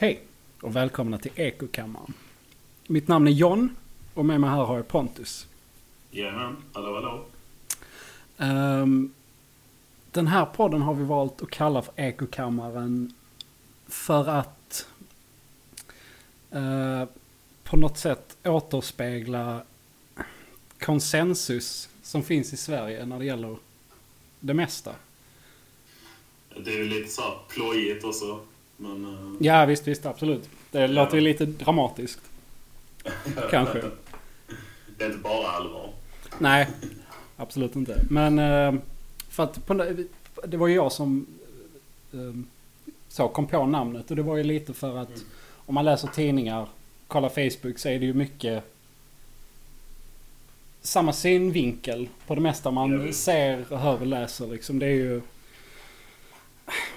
Hej och välkomna till Ekokammaren. Mitt namn är John och med mig här har jag Pontus. Jajamän, hallå hallå. Ehm, den här podden har vi valt att kalla för Ekokammaren för att eh, på något sätt återspegla konsensus som finns i Sverige när det gäller det mesta. Det är ju lite så här plojigt också. Men... eh, Ja visst, visst absolut. Det låter ju lite dramatiskt. Kanske. Det är inte bara allvar. Nej, absolut inte. Men eh, för att på, det var ju jag som eh, så kom på namnet och det var ju lite för att Mm. om man läser tidningar, kollar Facebook så är det ju mycket samma synvinkel på det mesta Ja, man visst. ser, hör och läser liksom. Det är ju...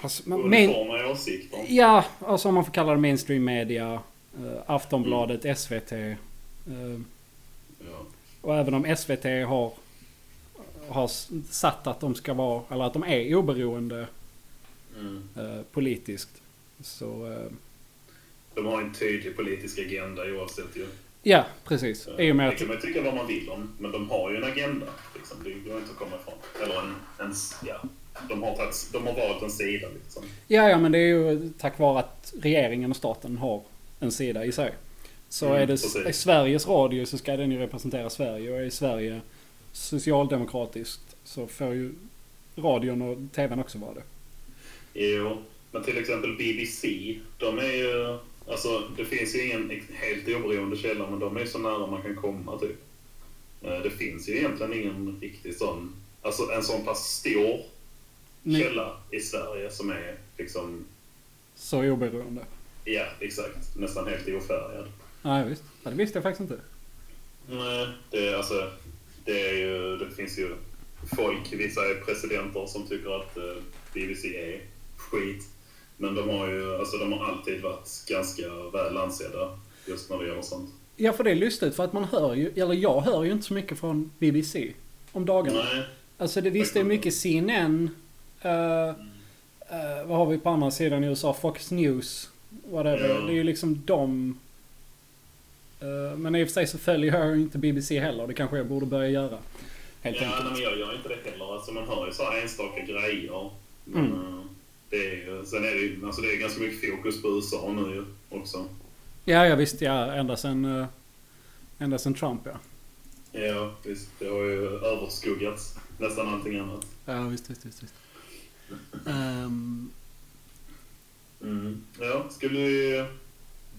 Alltså, men, main, åsikter. ja, alltså om man får kalla det mainstream media, eh, Aftonbladet, Mm. SVT. eh, Ja. och även om SVT har, har satt att de ska vara, eller att de är oberoende Mm. eh, politiskt. Så De har en tydlig politisk agenda oavsett ju. ja, precis. I och med Det kan man tycka vad man vill om, men de har ju en agenda. Liksom. Det går inte att komma ifrån. Eller en, en ja. De har, tagit, de har valt en sida liksom. ja, ja, men det är ju tack vare att regeringen och staten har en sida i sig. Så Mm, är det precis. Sveriges Radio så ska den ju representera Sverige och är Sverige socialdemokratiskt så får ju radion och tvn också vara det. Jo, men till exempel BBC, de är ju... Alltså, det finns ju ingen helt oberoende källa, men de är så nära man kan komma, typ. Eh, Det finns ju egentligen ingen riktig sån... Alltså en sån pass stor Källa i Sverige som är liksom... Så oberoende. Ja, exakt. Nästan helt ofärgad. Nej, visst. Ja, det visste jag faktiskt inte. Nej, det är alltså... Det är ju... Det finns ju folk, vissa är presidenter som tycker att eh, BBC är skit. Men de har ju, alltså de har alltid varit ganska väl ansedda just när det gäller sånt. Ja, för det är lustigt för att man hör ju, eller jag hör ju inte så mycket från BBC om dagarna. Nej, Alltså det visst det är mycket CNN. Eh, vad har vi på andra sidan i USA? Fox News. Whatever. Ja. Det är ju liksom de. eh, men i och för sig så följer jag inte BBC heller. Det kanske jag borde börja göra. Helt ja, enkelt. men jag gör inte det heller. Alltså man hör ju så här enstaka grejer. Men Mm. det är ju, sen är det ju, alltså det är ganska mycket fokus på USA nu ju också. Ja, ja visst. Ja, ända sen, uh, ända sen Trump ja. Ja, visst. Det har ju överskuggats nästan allting annat. Ja, visst, visst, visst. visst. Ehm, Mm. Ja, skulle vi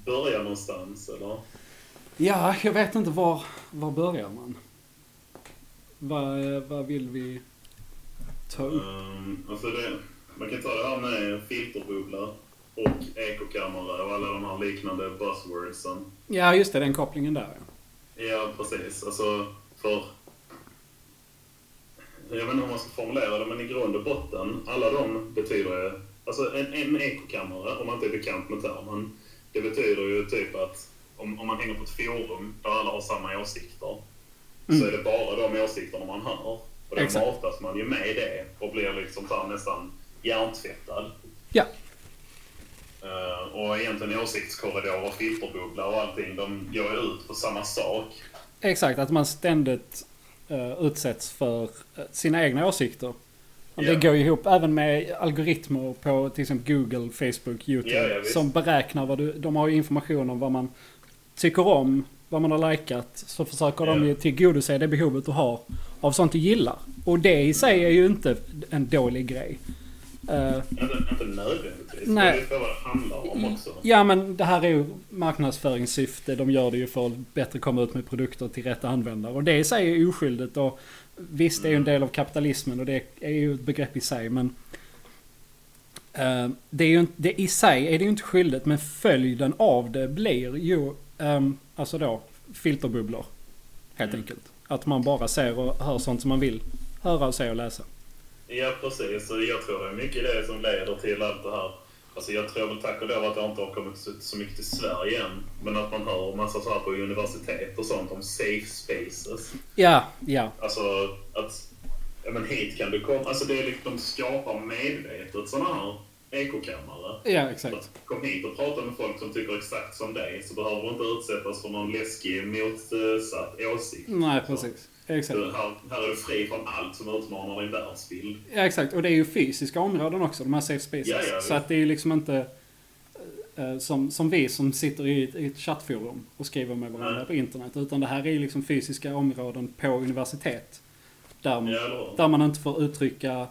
börja någonstans eller? ja, jag vet inte var, var börjar man? Vad, vad vill vi ta upp? Um, alltså det, man kan ta det här med filterbubblor och ekokammare och alla de här liknande buzzwordsen. Ja, just det. Den kopplingen där ja. Ja, precis. Alltså, för... Jag vet inte hur man ska formulera det, men i grund och botten, alla de betyder ju... Alltså en, en ekokammare, om man inte är bekant med termen, det betyder ju typ att om, om man hänger på ett forum där alla har samma åsikter, Mm. så är det bara de åsikterna man hör. Och då Exakt. matas man ju med det och blir liksom så nästan hjärntvättad. Ja. Eh, och egentligen åsiktskorridorer, filterbubblor och allting, de går ju ut på samma sak. Exakt, att man ständigt eh, utsätts för eh, sina egna åsikter. Och det går ju ihop även med algoritmer på till exempel Google, Facebook, YouTube. Visst. som beräknar vad du... De har ju information om vad man tycker om, vad man har likat. Så försöker de Ja. ju tillgodose det behovet du har av sånt du gillar. Och det i sig är ju inte en dålig grej. Eh, Inte, inte nödvändigtvis. Nej. Det är ju vad det handlar om också. Ja men det här är ju marknadsföringssyfte. De gör det ju för att bättre komma ut med produkter till rätta användare. Och det i sig är oskyldigt. Och visst det är ju en del av kapitalismen och det är ju ett begrepp i sig. Men eh, det är ju inte, det i sig är det ju inte skyldigt. Men följden av det blir ju ehm, alltså då filterbubblor. Helt Mm. enkelt. Att man bara ser och hör sånt som man vill höra och se och läsa. Ja, precis. Och jag tror det är mycket det som leder till allt det här. Alltså jag tror väl tack och lov att det inte har kommit så, så mycket till Sverige än. Men att man hör massa så här på universitet och sånt om safe spaces. Ja, ja. Alltså att, ja men hit kan du komma. Alltså det är liksom, de skapar medvetet sådana här ekokammare. Ja, exakt. Så Kom hit och prata med folk som tycker exakt som dig, så behöver du inte utsättas för någon läskig motsatt åsikt. Nej, precis. Exakt. Här, här är du fri från allt som utmanar din världsbild. Ja, exakt. Och det är ju fysiska områden också, de här safe spaces. Ja, ja, så att det är ju liksom inte eh, som, som vi som sitter i ett, i ett chattforum och skriver med varandra Nej. på internet. Utan det här är ju liksom fysiska områden på universitet. Där, Ja, eller hur? där man inte får uttrycka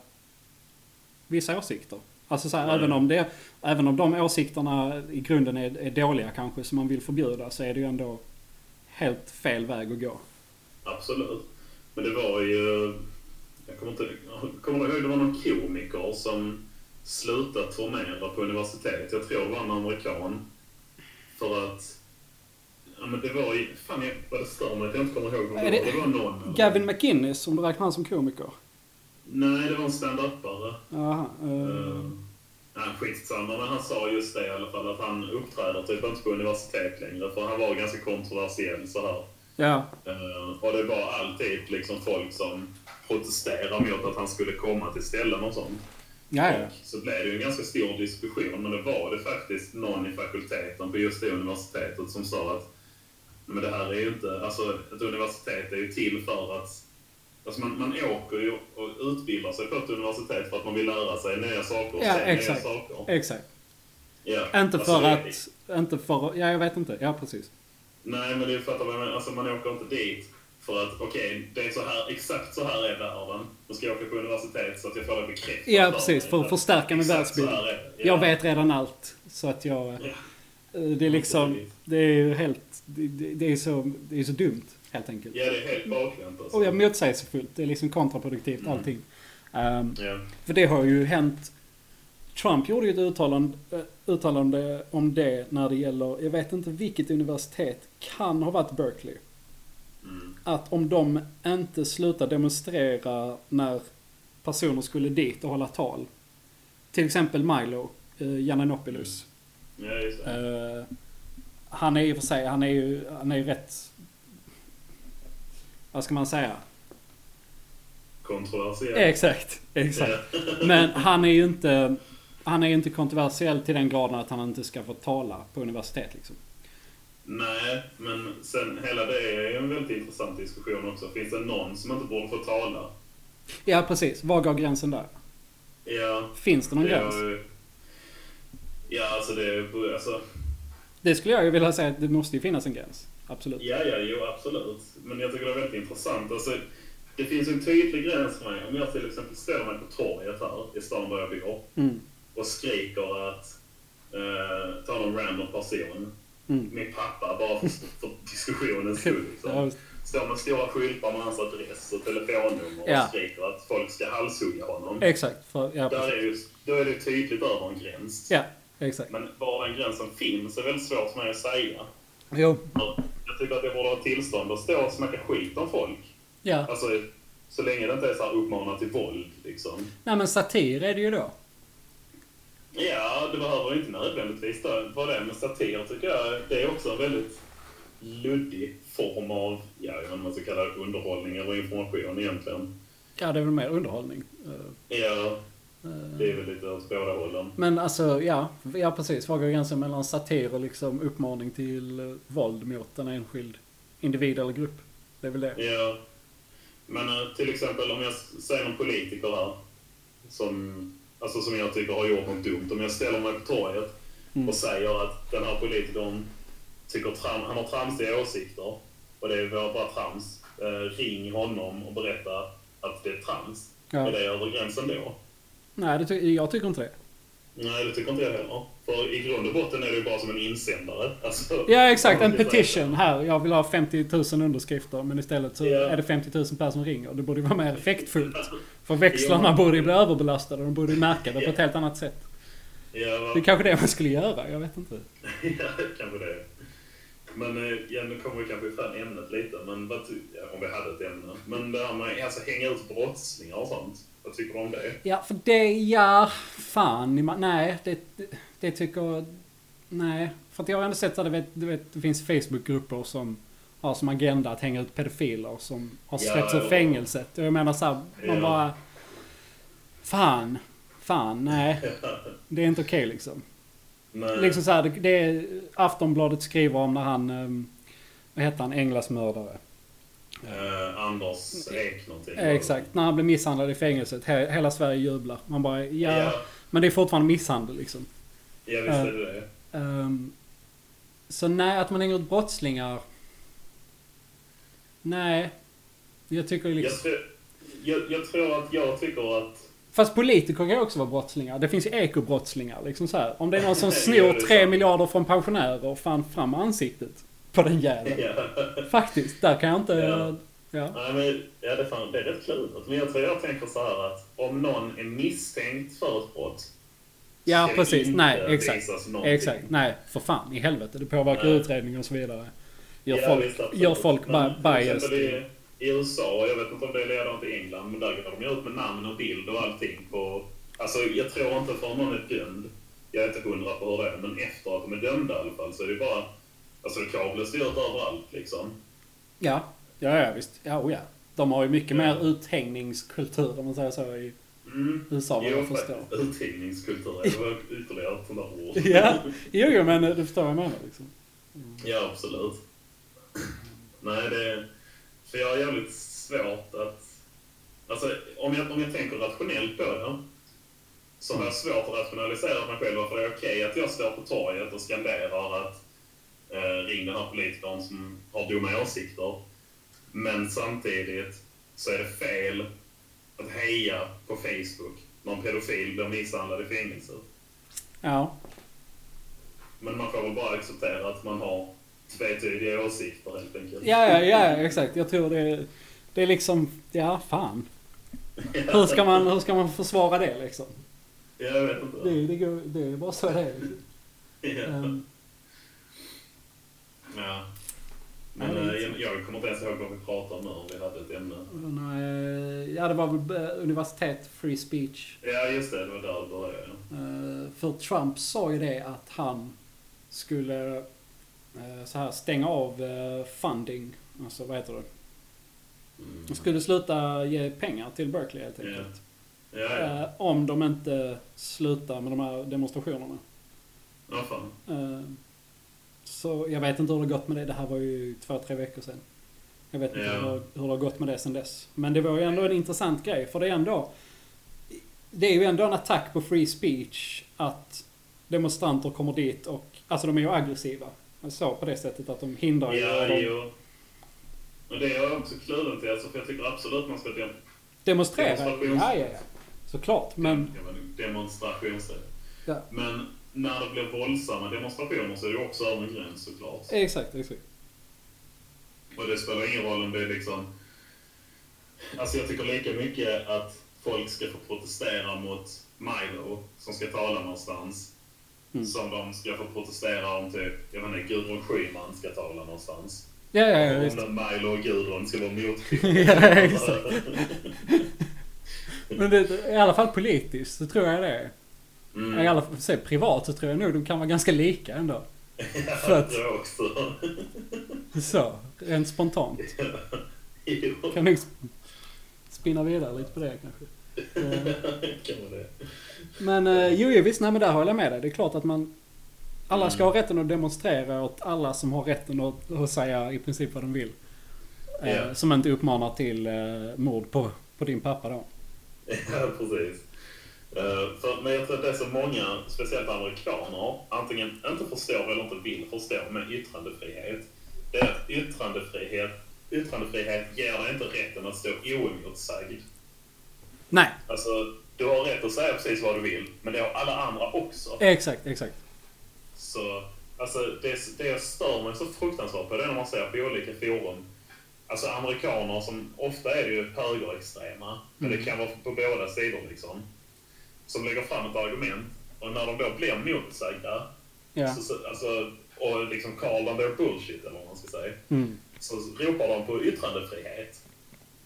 vissa åsikter. Alltså så här, även, om det, även om de åsikterna i grunden är, är dåliga kanske, som man vill förbjuda, så är det ju ändå helt fel väg att gå. Absolut. Men det var ju... Jag kommer inte... Kommer ihåg det var någon komiker som slutade turnera på universitet? Jag tror det var en amerikan. För att... Ja men det var ju... Fan jag, vad det stör mig att jag inte kommer ihåg vem det det var. Det var någon... Gavin McInnes, om du räknar som komiker. Nej, det var en stand-upare. Jaha. eh, Uh, nej, skitsamma. Men han sa just det i alla fall, att han uppträder typ inte på universitet längre. För han var ganska kontroversiell så här. Ja. Eh, och det var alltid liksom folk som protesterade mot att han skulle komma till ställen och sånt. Ja, ja. Och så blev det ju en ganska stor diskussion, men det var det faktiskt någon i fakulteten på just det universitetet som sa att men det här är ju inte, alltså ett universitet är ju till för att Alltså man, man åker ju och utbildar sig på ett universitet för att man vill lära sig nya saker och Ja, se exakt. nya saker. Exakt. Ja. Inte Alltså, för att... Inte för... Ja, jag vet inte. Ja, precis. Nej, men det fattar vad jag menar. Alltså man åker inte dit för att okej, det är så här, exakt så här är världen. Då ska jag åka på universitet så att jag får det bekräftat. Ja, precis. För att förstärka min världsbild. Ja. Jag vet redan allt. Så att jag... Ja. eh, Det är liksom... Det är ju helt... Det, det är så, det är så dumt, helt enkelt. Ja, det är helt bakvänt alltså. Och jag motsägelsefullt. Det är liksom kontraproduktivt, Mm. allting. Ehm, Ja. för det har ju hänt... Trump gjorde ju ett uttalande, eh, uttalande om det när det gäller, jag vet inte vilket universitet, kan ha varit Berkeley. Mm. Att om de inte slutar demonstrera när personer skulle dit och hålla tal. Till exempel Milo, eh, Giannanopoulos. Ja, just det. Eh, han är och för sig, han är ju, han är ju rätt... Vad ska man säga? Kontroversiellt. Exakt, exakt. Men han är ju inte, han är inte kontroversiell till den graden att han inte ska få tala på universitet liksom. Nej, men sen hela det är ju en väldigt intressant diskussion också. Finns det någon som inte borde få tala? Ja, precis. Var går gränsen där? Ja. Finns det någon det gräns? ju- Ja, alltså det. Alltså, Det skulle jag ju vilja säga att det måste ju finnas en gräns. Absolut. Ja, ja, jo absolut. Men jag tycker det är väldigt intressant. Alltså, det finns en tydlig gräns för mig. Om jag till exempel ställer mig på torget här i stan där jag bor Mm. Och skriker att eh, ta någon random person, Mm. min pappa, bara för, för diskussionens skull. Liksom. Står med stora skyltar med hans adress och telefonnummer och Ja. skriker att folk ska halshugga honom. exakt. För, ja, Där är ju, då är det tydligt över en gräns. Ja, exakt. Men var den gränsen finns är väldigt svårt för mig att säga. Jo. Jag tycker att det borde ha tillstånd att stå och snacka skit om folk. Ja. Alltså, så länge det inte är så här uppmanat till våld, liksom. Nej men satir är det ju då. Ja, det behöver inte nödvändigtvis vara det, men satir tycker jag, det är också en väldigt luddig form av, ja, jag vet inte om man ska kalla det underhållning eller information egentligen. Ja, det är väl mer underhållning. Ja, eh, det är väl lite åt båda hållen. Men alltså, ja. Ja, precis. Var går gränsen mellan satir och liksom uppmaning till eh, våld mot en enskild individ eller grupp? Det är väl det. Ja. Men eh, till exempel om jag säger någon politiker här, som, alltså som jag tycker har gjort något dumt. Om jag ställer mig på torget Mm. och säger att den här politikern tycker tram, han har tramsiga åsikter och det är bara trams. Eh, ring honom och berätta att det är trams. Ja. Är det över gränsen då? Nej, det ty- jag tycker inte det. Nej, det tycker inte jag heller. För i grund och botten är det ju bara som en insändare. Alltså, Ja, exakt. En petition här. Jag vill ha 50 000 underskrifter. Men istället så Ja. är det 50 000 personer som ringer. Det borde ju vara mer effektfullt. För växlarna borde ju bli överbelastade. De borde ju märka det på ett helt annat sätt. Ja, Det är kanske det man skulle göra. Jag vet inte. Ja, kanske det. Men eh, ja, nu kommer vi kanske ifrån ämnet lite, men vad ja, om vi hade ett ämne. Men det här med alltså, hänga ut brottslingar och sånt. Vad tycker du om det? Ja, för det, ja, fan. Nej, det, det, det tycker... Nej. För att jag har ändå sett att det, vet, du vet, det finns Facebookgrupper som har som agenda att hänga ut pedofiler som har Ja, släppts ur ja. fängelset. Och jag menar så här, man Ja. bara... Fan. fan, nej. Det är inte okej liksom. Nej. Liksom så här, det, det är Aftonbladet skriver om när han, ehm, vad heter han, Änglasmördare. Eh, Anders Ek någonting. Eh, Exakt, när han blev misshandlad i fängelset. He, hela Sverige jublar. Man bara, ja, Ja, men det är fortfarande misshandel liksom. ja visst är det det. Ehm, så nej, att man hänger ut brottslingar. Nej. Jag tycker Jag, liksom... tror, jag, jag tror att jag tycker att... Fast politiker kan också vara brottslingar. Det finns ju ekobrottslingar. Liksom så här. Om det är någon som snor det är 3 sant. miljarder från pensionärer, fan fram ansiktet. På den jäveln. Ja. Faktiskt, där kan jag inte... Ja. Ja. Nej, men, ja, det, är fan, det är rätt klurigt. Men jag tror jag tänker så här att om någon är misstänkt för ett brott Ja, precis. Nej, exakt. Exakt. Nej, för fan i helvete. Det påverkar Nej. utredningen och så vidare. Gör Ja, folk, visst, gör folk Men biased. I, I USA, jag vet inte om det är likadant i England, men där går de ut med namn och bild och allting på... Alltså jag tror inte för någon är dömd, jag är inte hundra på hur det är, men efter att de är dömda i alla fall så är det bara... Alltså ju ut överallt liksom. Ja, ja, ja visst. Ja, oh, ja. De har ju mycket mer uthängningskultur om man säger så i Mm. USA Jo, jag förstår. Uthängningskultur, det var ytterligare ett sånt där ord. Ja, jo, jo men du förstår vad jag menar liksom. Ja, absolut. Nej, det... För jag har jävligt svårt att... Alltså, om jag, om jag tänker rationellt på det så har jag svårt att rationalisera mig själv. För det är okej att jag står på torget och skanderar att eh, ring den här politikern som har dumma åsikter. Men samtidigt så är det fel att heja på Facebook när en pedofil blir misshandlad i fängelset. Ja, Men man får väl bara acceptera att man har tvetydiga åsikter helt enkelt. ja, ja, ja exakt. Jag tror det, det är liksom, ja fan. Hur ska man, hur ska man försvara det liksom? Jag vet inte. Det, det, går, det är bara så det är. Ja. Ja. Men Ja, eh, jag, jag kommer inte ens ihåg vad vi pratade om nu, om vi hade ett ämne. nej, ja, det var väl eh, universitet, free speech. Ja, just det. Det var där det började. Eh, För Trump sa ju det att han skulle så här stänga av eh, funding. Alltså vad heter det? Mm. Han skulle sluta ge pengar till Berkeley helt enkelt. Ja, ja. Eh, Om de inte slutar med de här demonstrationerna. Ja, fan. Eh, Så jag vet inte hur det har gått med det. Det här var ju två, tre veckor sedan. Jag vet inte Ja. hur, hur det har gått med det sedan dess. Men det var ju ändå en intressant grej. För det är ändå... Det är ju ändå en attack på free speech att demonstranter kommer dit och... Alltså de är ju aggressiva. Så på det sättet att de hindrar ju. Ja, de jo. Och det är jag också kluven till, alltså, för jag tycker absolut man ska dem demonstrerar. Demonstrations- Ja, ja, ja. Såklart. Men... Men demonstrationsrätt. Ja. Men när det blir våldsamma demonstrationer så är det också över en gräns såklart. Exakt, exakt. Och det spelar ingen roll om det är liksom... Alltså jag tycker lika mycket att folk ska få protestera mot Milo som ska tala någonstans. Mm. Som de ska få protestera om typ, jag vet inte, Gudrun Schyman ska tala någonstans. Ja, ja, ja, visst. om Milo och Gudrun ska vara Ja, exakt. Men det, i alla fall politiskt så tror jag det är. I mm. alla fall se, privat så tror jag nog de kan vara ganska lika ändå. Ja, för att- jag också. Så, rent spontant. Kan nog sp- spinna vidare lite på det kanske. Kan man det. Men eh, jo, jo, visst, nej men där håller jag med dig. Det är klart att man... Alla ska ha rätten att demonstrera åt alla som har rätten att, att säga i princip vad de vill. Eh, Ja. Som inte uppmanar till eh, mord på, på din pappa då. Ja, precis. Eh, för, men jag tror att det är så många, speciellt amerikaner, antingen inte förstår eller inte vill förstå med yttrandefrihet. Det är att yttrandefrihet, yttrandefrihet ger dig inte rätten att stå oemotsagd. Nej, Alltså, du har rätt att säga precis vad du vill, men det har alla andra också. exakt, exakt. Så, alltså, det, det jag stör mig så fruktansvärt på det är när man ser på olika forum. Alltså amerikaner som, ofta är ju högerextrema, men det Mm. kan vara på båda sidor liksom. Som lägger fram ett argument och när de då blir motsagda, Ja. så, så, alltså, och liksom call them their bullshit eller vad man ska säga, Mm. så ropar de på yttrandefrihet.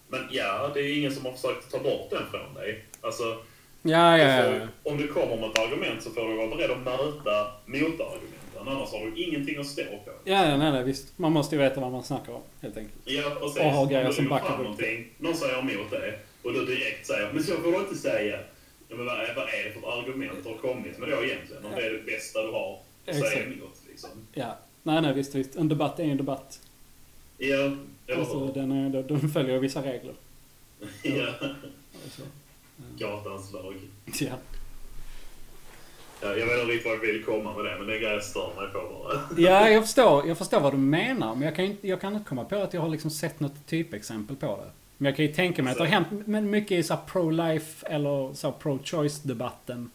Men ja, det är ingen som har försökt ta bort den från dig. Alltså, Ja, ja, du ja. får- ja. Om du kommer med ett argument så får du vara beredd att möta motargumenten. Annars har du ingenting att stå på. Ja, ja, nej, nej, visst. Man måste ju veta vad man snackar om, helt enkelt. Ja, precis. Och ha grejer som backar upp någonting, någon säger emot det och du direkt säger men så får du inte säga. Ja, men vad, är, vad är det för argument du har kommit med då egentligen? Om det är det bästa du har att säga emot liksom. Ja. Nej, nej, visst, visst. En debatt är en debatt. Ja, eller Alltså, hur? den, är, den följer vissa regler. Ja. Alltså, Gatans lag. ja. Ja, jag vet inte riktigt vad jag vill komma med det, men det är jag stör mig på bara. ja, jag förstår, jag förstår vad du menar. Men jag kan, inte, jag kan inte komma på att jag har liksom sett något typexempel på det. Men jag kan ju tänka mig att det har hänt men mycket i så pro-life eller så pro-choice-debatten.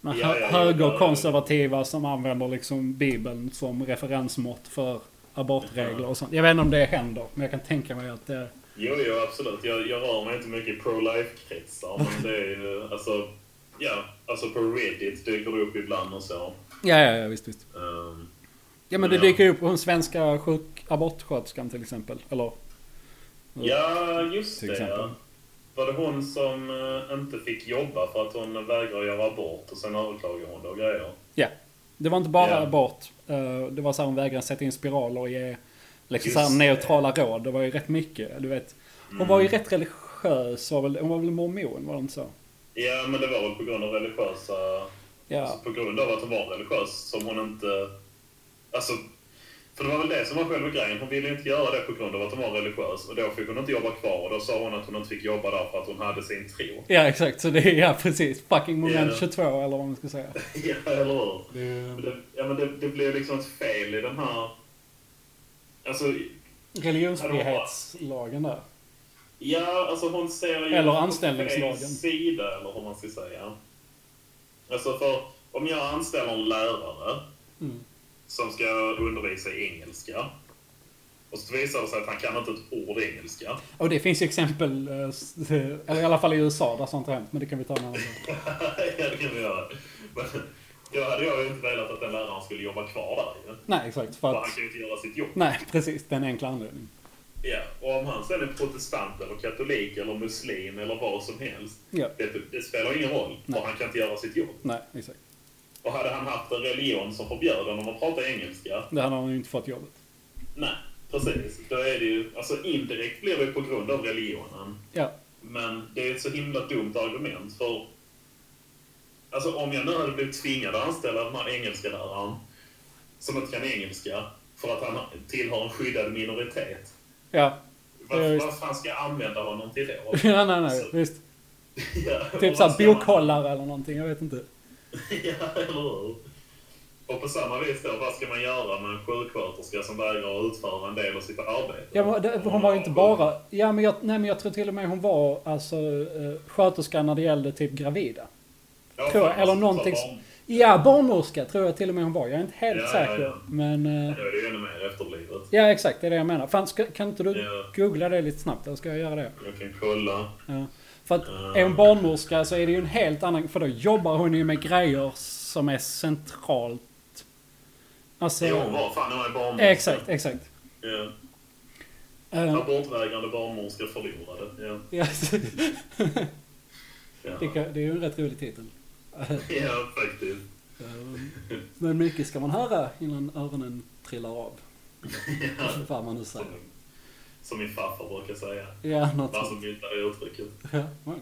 Med ja, ja, högerkonservativa som använder liksom Bibeln som referensmått för abortregler och sånt. Jag vet inte om det händer, men jag kan tänka mig att det... Jo, jo, absolut. Jag, jag rör mig inte mycket i pro-life-kretsar, men det är ju, alltså, ja, alltså på Reddit dyker det upp ibland och så. Ja, ja, ja visst, visst. Um, Ja, men det Ja. dyker upp hon svenska sjuk abortsköterskan till exempel. Eller? ja, just Till det. exempel. Ja. Var det hon som eh, inte fick jobba för att hon vägrar göra abort och sen överklagade hon och grejer? Ja. Det var inte bara Ja. abort. Eh, Det var så här hon vägrade sätta in spiraler och ge liksom så här Just det. neutrala råd. Det var ju rätt mycket. Du vet. Hon var ju rätt religiös. Var väl, hon var väl mormon, var det inte så? Ja, men det var väl på grund av religiösa... Ja. Alltså på grund av att hon var religiös som hon inte... Alltså, för det var väl det som var själva grejen. Hon ville inte göra det på grund av att hon var religiös. Och då fick hon inte jobba kvar. Och då sa hon att hon inte fick jobba där för att hon hade sin tro. Ja, exakt. Så det är, ja precis. Fucking moment Ja. 22 eller vad man ska säga. ja, eller hur? Men det, ja, men det, det blev liksom ett fel i den här... Alltså, Religionsfrihetslagen där. ja, alltså hon ser ju... Eller anställningslagen. sida, eller hur man ska säga. Alltså, för om jag anställer en lärare Mm. som ska undervisa i engelska. Och så visar det sig att han kan inte ett ord engelska. Och det finns ju exempel, eh, eller i alla fall i USA där sånt har hänt. Men det kan vi ta en annan gång. ja, det kan vi göra. Men då hade jag ju inte velat att den läraren skulle jobba kvar där ju. Nej, exakt. För att... han kan ju inte göra sitt jobb. Nej, precis. Den enkla anledningen. Ja, och om han sen är protestant eller katolik eller muslim eller vad som helst. Ja. Det, det spelar ingen roll, Nej. för han kan inte göra sitt jobb. Nej, exakt. Och hade han haft en religion som förbjöd honom att prata engelska, Det hade han ju inte fått jobbet. nej, precis. Då är det ju, alltså indirekt blir det på grund av religionen. Ja. Men det är ett så himla dumt argument för... Alltså om jag nu hade blivit tvingad att anställa den här engelska läraren som inte kan engelska för att han tillhör en skyddad minoritet. Ja. Vad, fan ska jag använda honom till då? Ja, nej, nej. Så- Visst. ja, Typ såhär ska man- bokhållare eller någonting. Jag vet inte. Ja, eller hur? Och på samma vis då, vad ska man göra med en sjuksköterska som vägrar utföra en del av sitt arbete? Ja, men det, hon var ju inte bara... Ja, men jag, nej, men jag tror till och med hon var alltså uh, sköterska när det gällde typ gravida. Ja, tror jag, eller alltså, någonting som- barn- Ja, barnmorska tror jag till och med hon var. Jag är inte helt Ja, ja, säker. ja. Men... eh, Då är det ju ännu mer efterblivet. ja, exakt. Det är det jag menar. Fan, ska, kan inte du Ja. googla det lite snabbt? Eller ska jag göra det? Jag kan kolla. Ja. För att är hon barnmorska så är det ju en helt annan... För då jobbar hon ju med grejer som är centralt. Alltså... Jo, hon var fan hon är barnmorska. Exakt, exakt. Ja. Eh, Abortvägrande barnmorska förlorade. Ja. ja, Ja. det, kan, det är ju en rätt rolig titel. ja, faktiskt. Eh, Men mycket ska man höra innan öronen trillar av. Ja. Vad man nu Som, säger. som min farfar brukar säga. Ja, något sånt. som myntade uttrycket. Ja, ja.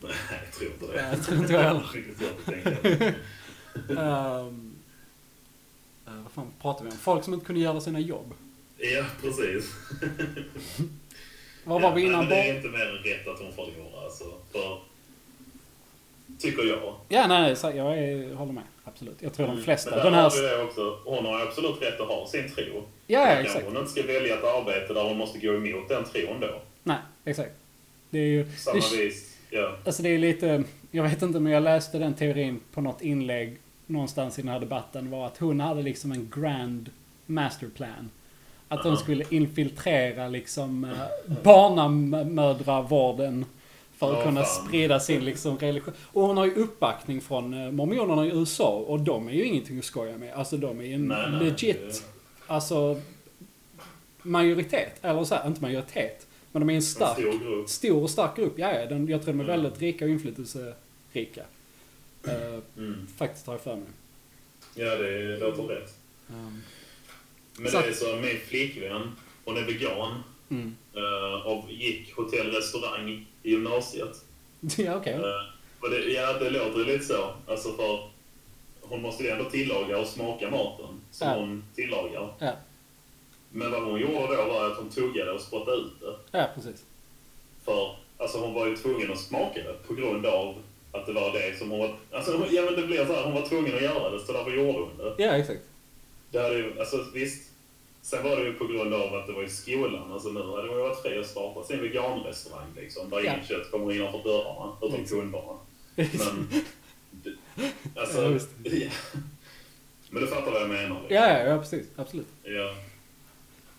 Nej, jag tror inte det. Ja, jag tror inte jag heller. Ehm, eh, vad fan pratar vi om? Folk som inte kunde göra sina jobb. Ja, precis. Vad var vi Ja, innan? men det är inte mer än rätt att hon förlorar alltså. För, tycker jag. ja, nej, jag är, håller med. Absolut. Jag tror de flesta. Mm. Men Den här... har det också. Hon har absolut rätt att ha sin tro. Ja, ja, exakt. hon inte ska välja ett arbete där hon måste gå emot den tron då. Nej, exakt. Det är ju... Samma det, vis, ja. Alltså det är lite... Jag vet inte men jag läste den teorin på något inlägg någonstans i den här debatten. Var att hon hade liksom en grand masterplan. Att hon Aha. skulle infiltrera liksom eh, barnamödravården. För att Ja, kunna fan. sprida sin liksom religion. Och hon har ju uppbackning från eh, mormonerna i USA. Och de är ju ingenting att skoja med. Alltså de är ju en Nej, nej, legit, det- alltså majoritet. Eller så här, inte majoritet. Men de är en En stark stor grupp. stor och stark grupp. Ja, ja, den, jag tror de är väldigt rika och inflytelserika. Uh, Mm. faktiskt har jag för mig. Ja, det låter rätt. Um, Men Så- det är så, min flickvän, hon är vegan. Mm. eh, och gick hotell restaurang i gymnasiet. Ja, okej. Eh, Och det, ja, det låter ju lite så. Alltså för hon måste ju ändå tillaga och smaka maten som Ja. hon tillagar. Ja, Men vad hon gjorde då var att hon tuggade och spottade ut det. ja precis. För alltså hon var ju tvungen att smaka det på grund av att det var det som hon var... Alltså ja men det blev så här, hon var tvungen att göra det så därför gjorde hon det. Ja, exakt. Det hade ju, alltså visst. Sen var det ju på grund av att det var i skolan. Alltså nu hade hon ju varit fri att starta sin veganrestaurang liksom. Där Ja. inget kött kommer innanför dörrarna, utom Exakt. kunderna. Men... Alltså... Ja, ja. Men du fattar vad jag menar? liksom. Ja, ja, ja, precis. Absolut. Ja.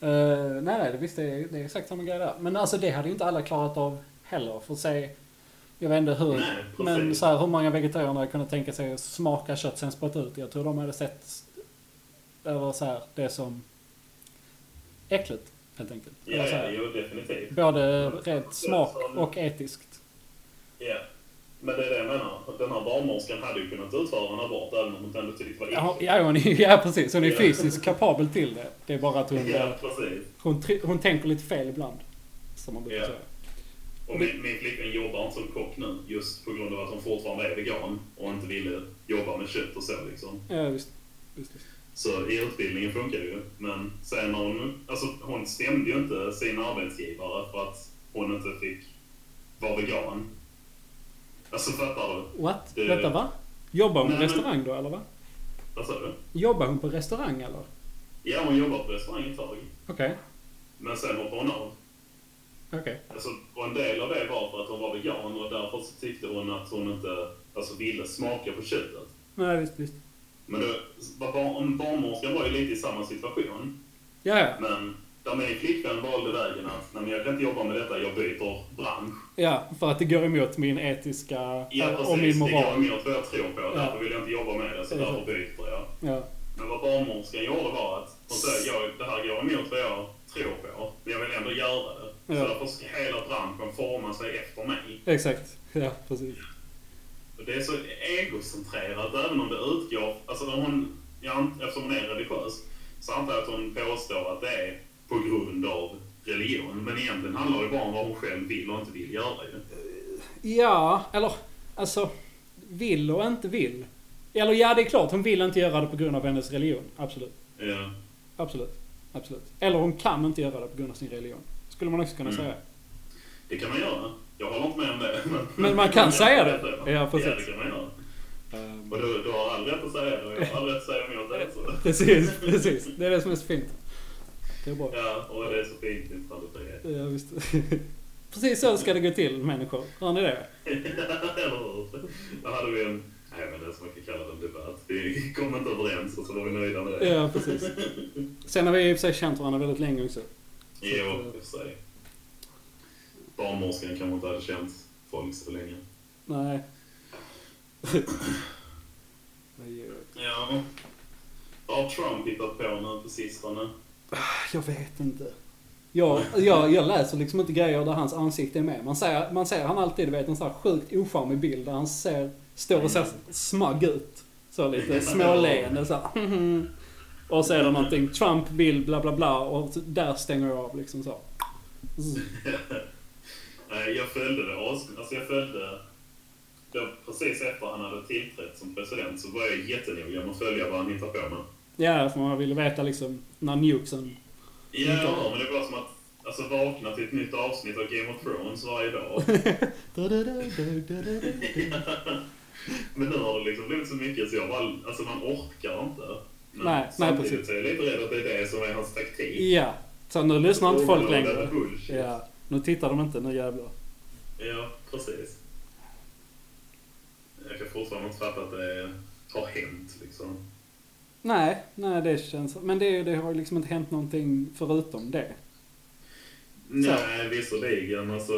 Uh, nej, nej, det, visst, det, är, det är exakt samma grej där. Men alltså det hade ju inte alla klarat av heller. För att se, jag vet inte hur, Nej, men så här, hur många vegetarianer hade kunnat tänka sig att smaka kött sen spotta ut. Jag tror de hade sett över så här, det som äckligt, helt enkelt. Ja, ja, jo, definitivt. både rent smak och etiskt. Ja. Men det är det jag menar. Den här barnmorskan hade ju kunnat utföra en abort även om hon ändå tyckte det var Ja, ja, hon är, ja, precis. Hon är fysiskt kapabel till det. Det är bara att hon, Ja, precis. hon, hon tänker lite fel ibland. Som man brukar Ja. säga. Och min, min flickvän jobbar inte som kock nu just på grund av att hon fortfarande är vegan och inte ville jobba med kött och så liksom. Ja, visst. visst, visst. Så i utbildningen funkar ju. Men sen när hon, alltså hon stämde ju inte sin arbetsgivare för att hon inte fick vara vegan. Alltså fattar du? What? Det- Vänta, va? Jobbar hon på Nej, men- restaurang då, eller va? Vad sa du? Jobbar hon på restaurang, eller? Ja, hon jobbade på restaurang ett tag. Okej. Men sen hoppade hon av. Okej. Alltså, och en del av det var för att hon var vegan och därför så tyckte hon att hon inte alltså, ville smaka på köttet. Nej, visst, visst. Men det, om barnmorskan var ju lite i samma situation. Ja, ja. Men där min flickvän valde vägen att nej, men jag kan inte jobba med detta, jag byter bransch. Ja, för att det går emot min etiska Ja, och precis. min Det går moral. emot vad jag tror på, därför vill jag inte jobba med det, så Exakt. därför byter jag. Ja. Men vad barnmorskan gjorde var att hon sa jag, det här går emot vad jag tror på, men jag vill ändå göra det. Ja. Så därför ska hela branschen forma sig efter mig. Exakt. Ja, precis. Det är så egocentrerat även om det utgår, alltså när hon, ja, eftersom hon är religiös, så antar jag att hon påstår att det är på grund av religion. Men egentligen handlar det bara om vad hon själv vill och inte vill göra ju. Ja, eller alltså, vill och inte vill. Eller ja, det är klart, hon vill inte göra det på grund av hennes religion. Absolut. Ja. Absolut. Absolut. Eller hon kan inte göra det på grund av sin religion. Skulle man också kunna Mm. säga. Det kan man göra. Jag håller inte med om det. Men, man kan säga det. Ja, Ja, precis. Ja, det kan man göra. Ehm, Och du, du har all rätt att säga det och jag har all rätt att säga emot det. Så. Precis, precis. Det är det som är så fint. Det är bra. Ja, och det är så fint med yttrandefrihet. Ja, visst. Precis så ska det gå till, människor. Hör ni det? Eller hur? Då hade vi en, nej men det som man kan kalla det en debatt. Vi kom inte överens och så var vi nöjda med det. Ja, precis. Sen har vi i och för sig känt varandra väldigt länge också. Jo, i och för sig. Barnmorskan kanske inte hade känt folk så länge. Nej. Nej, Ja. Har Trump hittat på nu på sistone? Jag vet inte. Jag, jag, jag läser liksom inte grejer där hans ansikte är med. Man ser, man ser han alltid, vet, en sån här sjukt ocharmig bild där han ser, står och ser smagg ut. Så lite småleende så här. Och så är det någonting, Trump vill bla bla bla och där stänger jag av liksom så. Nej, jag följde det Alltså jag följde... Då, precis efter han hade tillträtt som president så var jag jättenoga med att följa vad han hittade på med. Ja, för man ville veta liksom när nukesen... Ja, men det var som att alltså, vakna till ett nytt avsnitt av Game of Thrones varje dag. Men nu har det liksom blivit så mycket så jag bara, alltså man orkar inte. Men Nej, nej, samtidigt precis. så är jag lite rädd att det är det som är hans taktik. Ja. Så nu lyssnar inte folk längre. Ja. Nu tittar de inte, nu jävlar. Ja, precis. Jag kan fortfarande inte fatta att det har hänt liksom. Nej, nej det känns... Men det, det har ju liksom inte hänt någonting förutom det. Nej, visserligen. Alltså,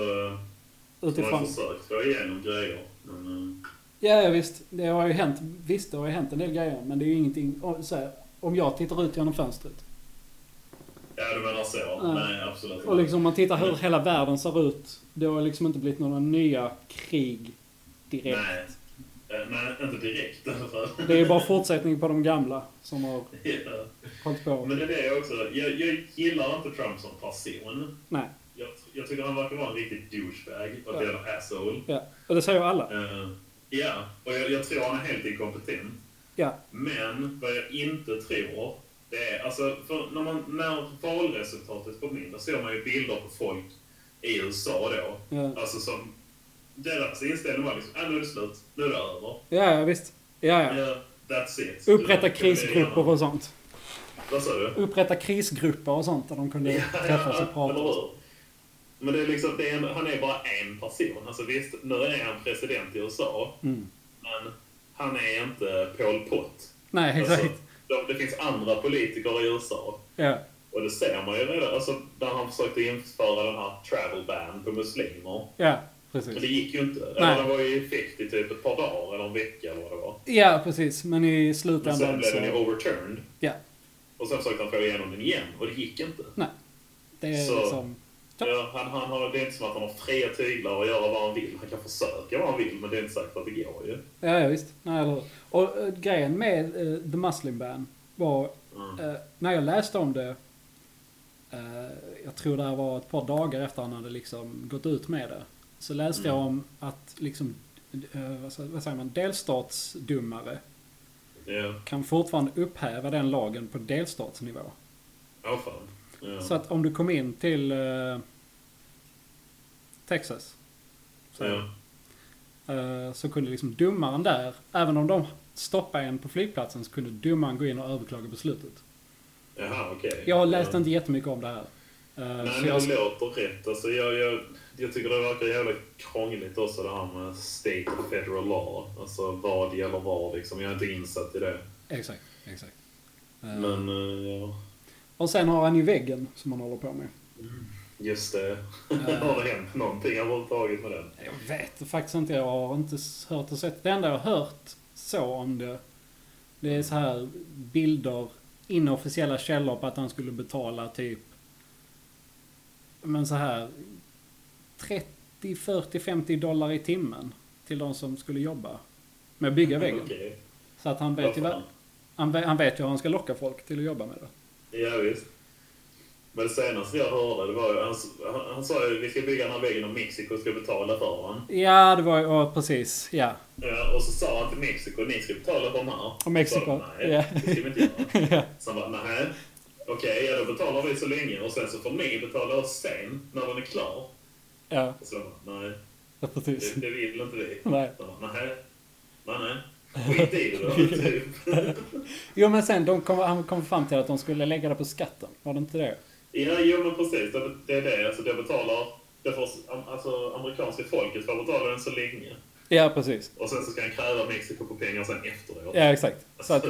har Utifrån... ju försökt få igenom grejer. Men, eh, Ja, ja, visst. Det har ju hänt. Visst, det har ju hänt en del grejer. Men det är ju ingenting... om- Så här, om jag tittar ut genom fönstret. Ja, du menar så? Ja. Nej, absolut Och liksom om man tittar hur hela världen ser ut. Det har liksom inte blivit några nya krig direkt. Nej. Eh, Nej, inte direkt i alla fall. Det är ju bara fortsättning på de gamla som har Ja. hållit på. Men det är det jag också. Jag, jag gillar inte Trump som person. Nej. Jag, jag tycker han verkar vara en riktig douchebag och en jävla asshole. Ja, och det säger alla. Eh, Ja, och jag, jag tror han är helt inkompetent. Ja. Men vad jag inte tror, det är alltså, för när, man, när valresultatet kom in, då såg man ju bilder på folk i USA då. Ja. Alltså som, deras inställning var liksom, ah, nu är det slut, nu är det över. Ja, ja visst. Ja, ja. Ja, that's it. Upprätta krisgrupper och sånt. Vad sa du? Upprätta krisgrupper och sånt där de kunde träffas och prata. hur? Men det är liksom, det är han är bara en person. Alltså visst, nu är han president i USA, Mm. men han är inte Pol Pot. Nej, Alltså, exakt. Det finns andra politiker i USA. Ja. Och det ser man ju redan, alltså när han försökte införa den här travel ban på muslimer. Ja, Men det precis. gick ju inte. Nej. Det var ju effekt i typ ett par dagar eller en vecka eller vad det var. Ja, precis. Men i Men sen slutändan blev den ju så... overturned. Ja, Och sen försökte han få igenom den igen och det gick inte. det är Så- liksom... Ja. Ja, han, han har, det är inte som att han har fria tyglar och göra vad han vill. Han kan försöka vad han vill, men det är inte säkert att det går ju. Ja, ja visst. Nej, eller? Och äh, grejen med äh, The Muslim Ban var... Mm. äh, när jag läste om det... jag tror det här var ett par dagar efter han hade liksom gått ut med det. Så läste jag Mm. om att liksom... vad, säger man? Delstatsdomare Ja, kan fortfarande upphäva den lagen på delstatsnivå. ja fan. Ja. Så att om du kom in till eh, Texas så, ja. eh, så kunde liksom domaren där, även om de stoppade en på flygplatsen, så kunde domaren gå in och överklaga beslutet. Jaha, okej. Jag läste ja. inte jättemycket om det här. Eh, Nej, men jag, det låter rätt. Alltså, jag, jag, jag tycker det verkar jävligt krångligt också det här med state och federal law. Alltså vad gäller vad liksom. Jag är inte insatt i det. exakt, exakt. Eh, Men, eh, ja. Och sen har han ju väggen som han håller på med. Just det. Har det hänt någonting överhuvudtaget med den? Jag vet faktiskt inte. Jag har inte hört och sett. Det enda jag har hört så om det. Det är så här bilder, inofficiella källor på att han skulle betala typ. Men så här. 30, 40, 50 dollar i timmen. Till de som skulle jobba. Med att bygga väggen. Okej. Så att han vet ju, han, vet- han vet ju hur han ska locka folk till att jobba med det. Ja, visst. Men det senaste jag hörde, det var ju, han, han, han sa ju vi ska bygga den här väggen och Mexiko ska betala för den. Ja, det var ju, ja, precis. Ja. Ja, och så sa han till Mexiko, ni ska betala för den här. Och Mexiko, Så Nej, ja. det ska vi inte göra. ja. Så han bara, nej. Okej, ja då betalar vi så länge och sen så får ni betala oss sen, när den är klar. Ja, Och så nej, ja, precis. det, det vill inte vi. Nej. Så nej, nej, nej. Skit i det då, typ. Jo men sen, de kom, han kom fram till att de skulle lägga det på skatten. Var det inte det? Ja, jo men precis. Det, det är det. Alltså det betalar, det får, alltså amerikanska folket får betala den så länge. Ja, precis. Och sen så ska han kräva Mexiko på pengar sen efteråt. Ja, exakt. Så att,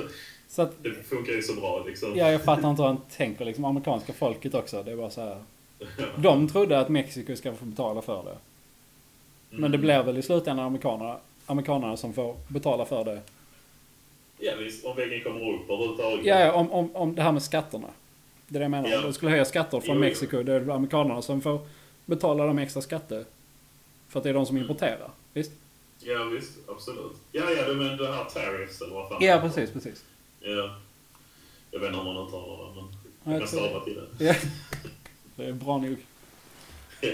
så att det funkar ju så bra liksom. ja, jag fattar inte hur han tänker liksom. Amerikanska folket också. Det är bara så här. De trodde att Mexiko ska få betala för det. Men det blir väl i slutändan amerikanerna, amerikanerna som får betala för det. Ja visst, om väggen kommer upp överhuvudtaget. Ja, ja om, om, om det här med skatterna. Det är det jag menar. Ja. Om de skulle höja skatter från Jo. Mexiko, det är amerikanerna som får betala de extra skatter. För att det är de som Mm. importerar. Visst? Ja visst, absolut. Ja, ja, du menar det här tariffs eller vad fan Ja, precis, precis. Ja. Jag vet inte om man uttalar det, men Ja, jag jag kan stava till det. Ja. Det är bra nog. Ja.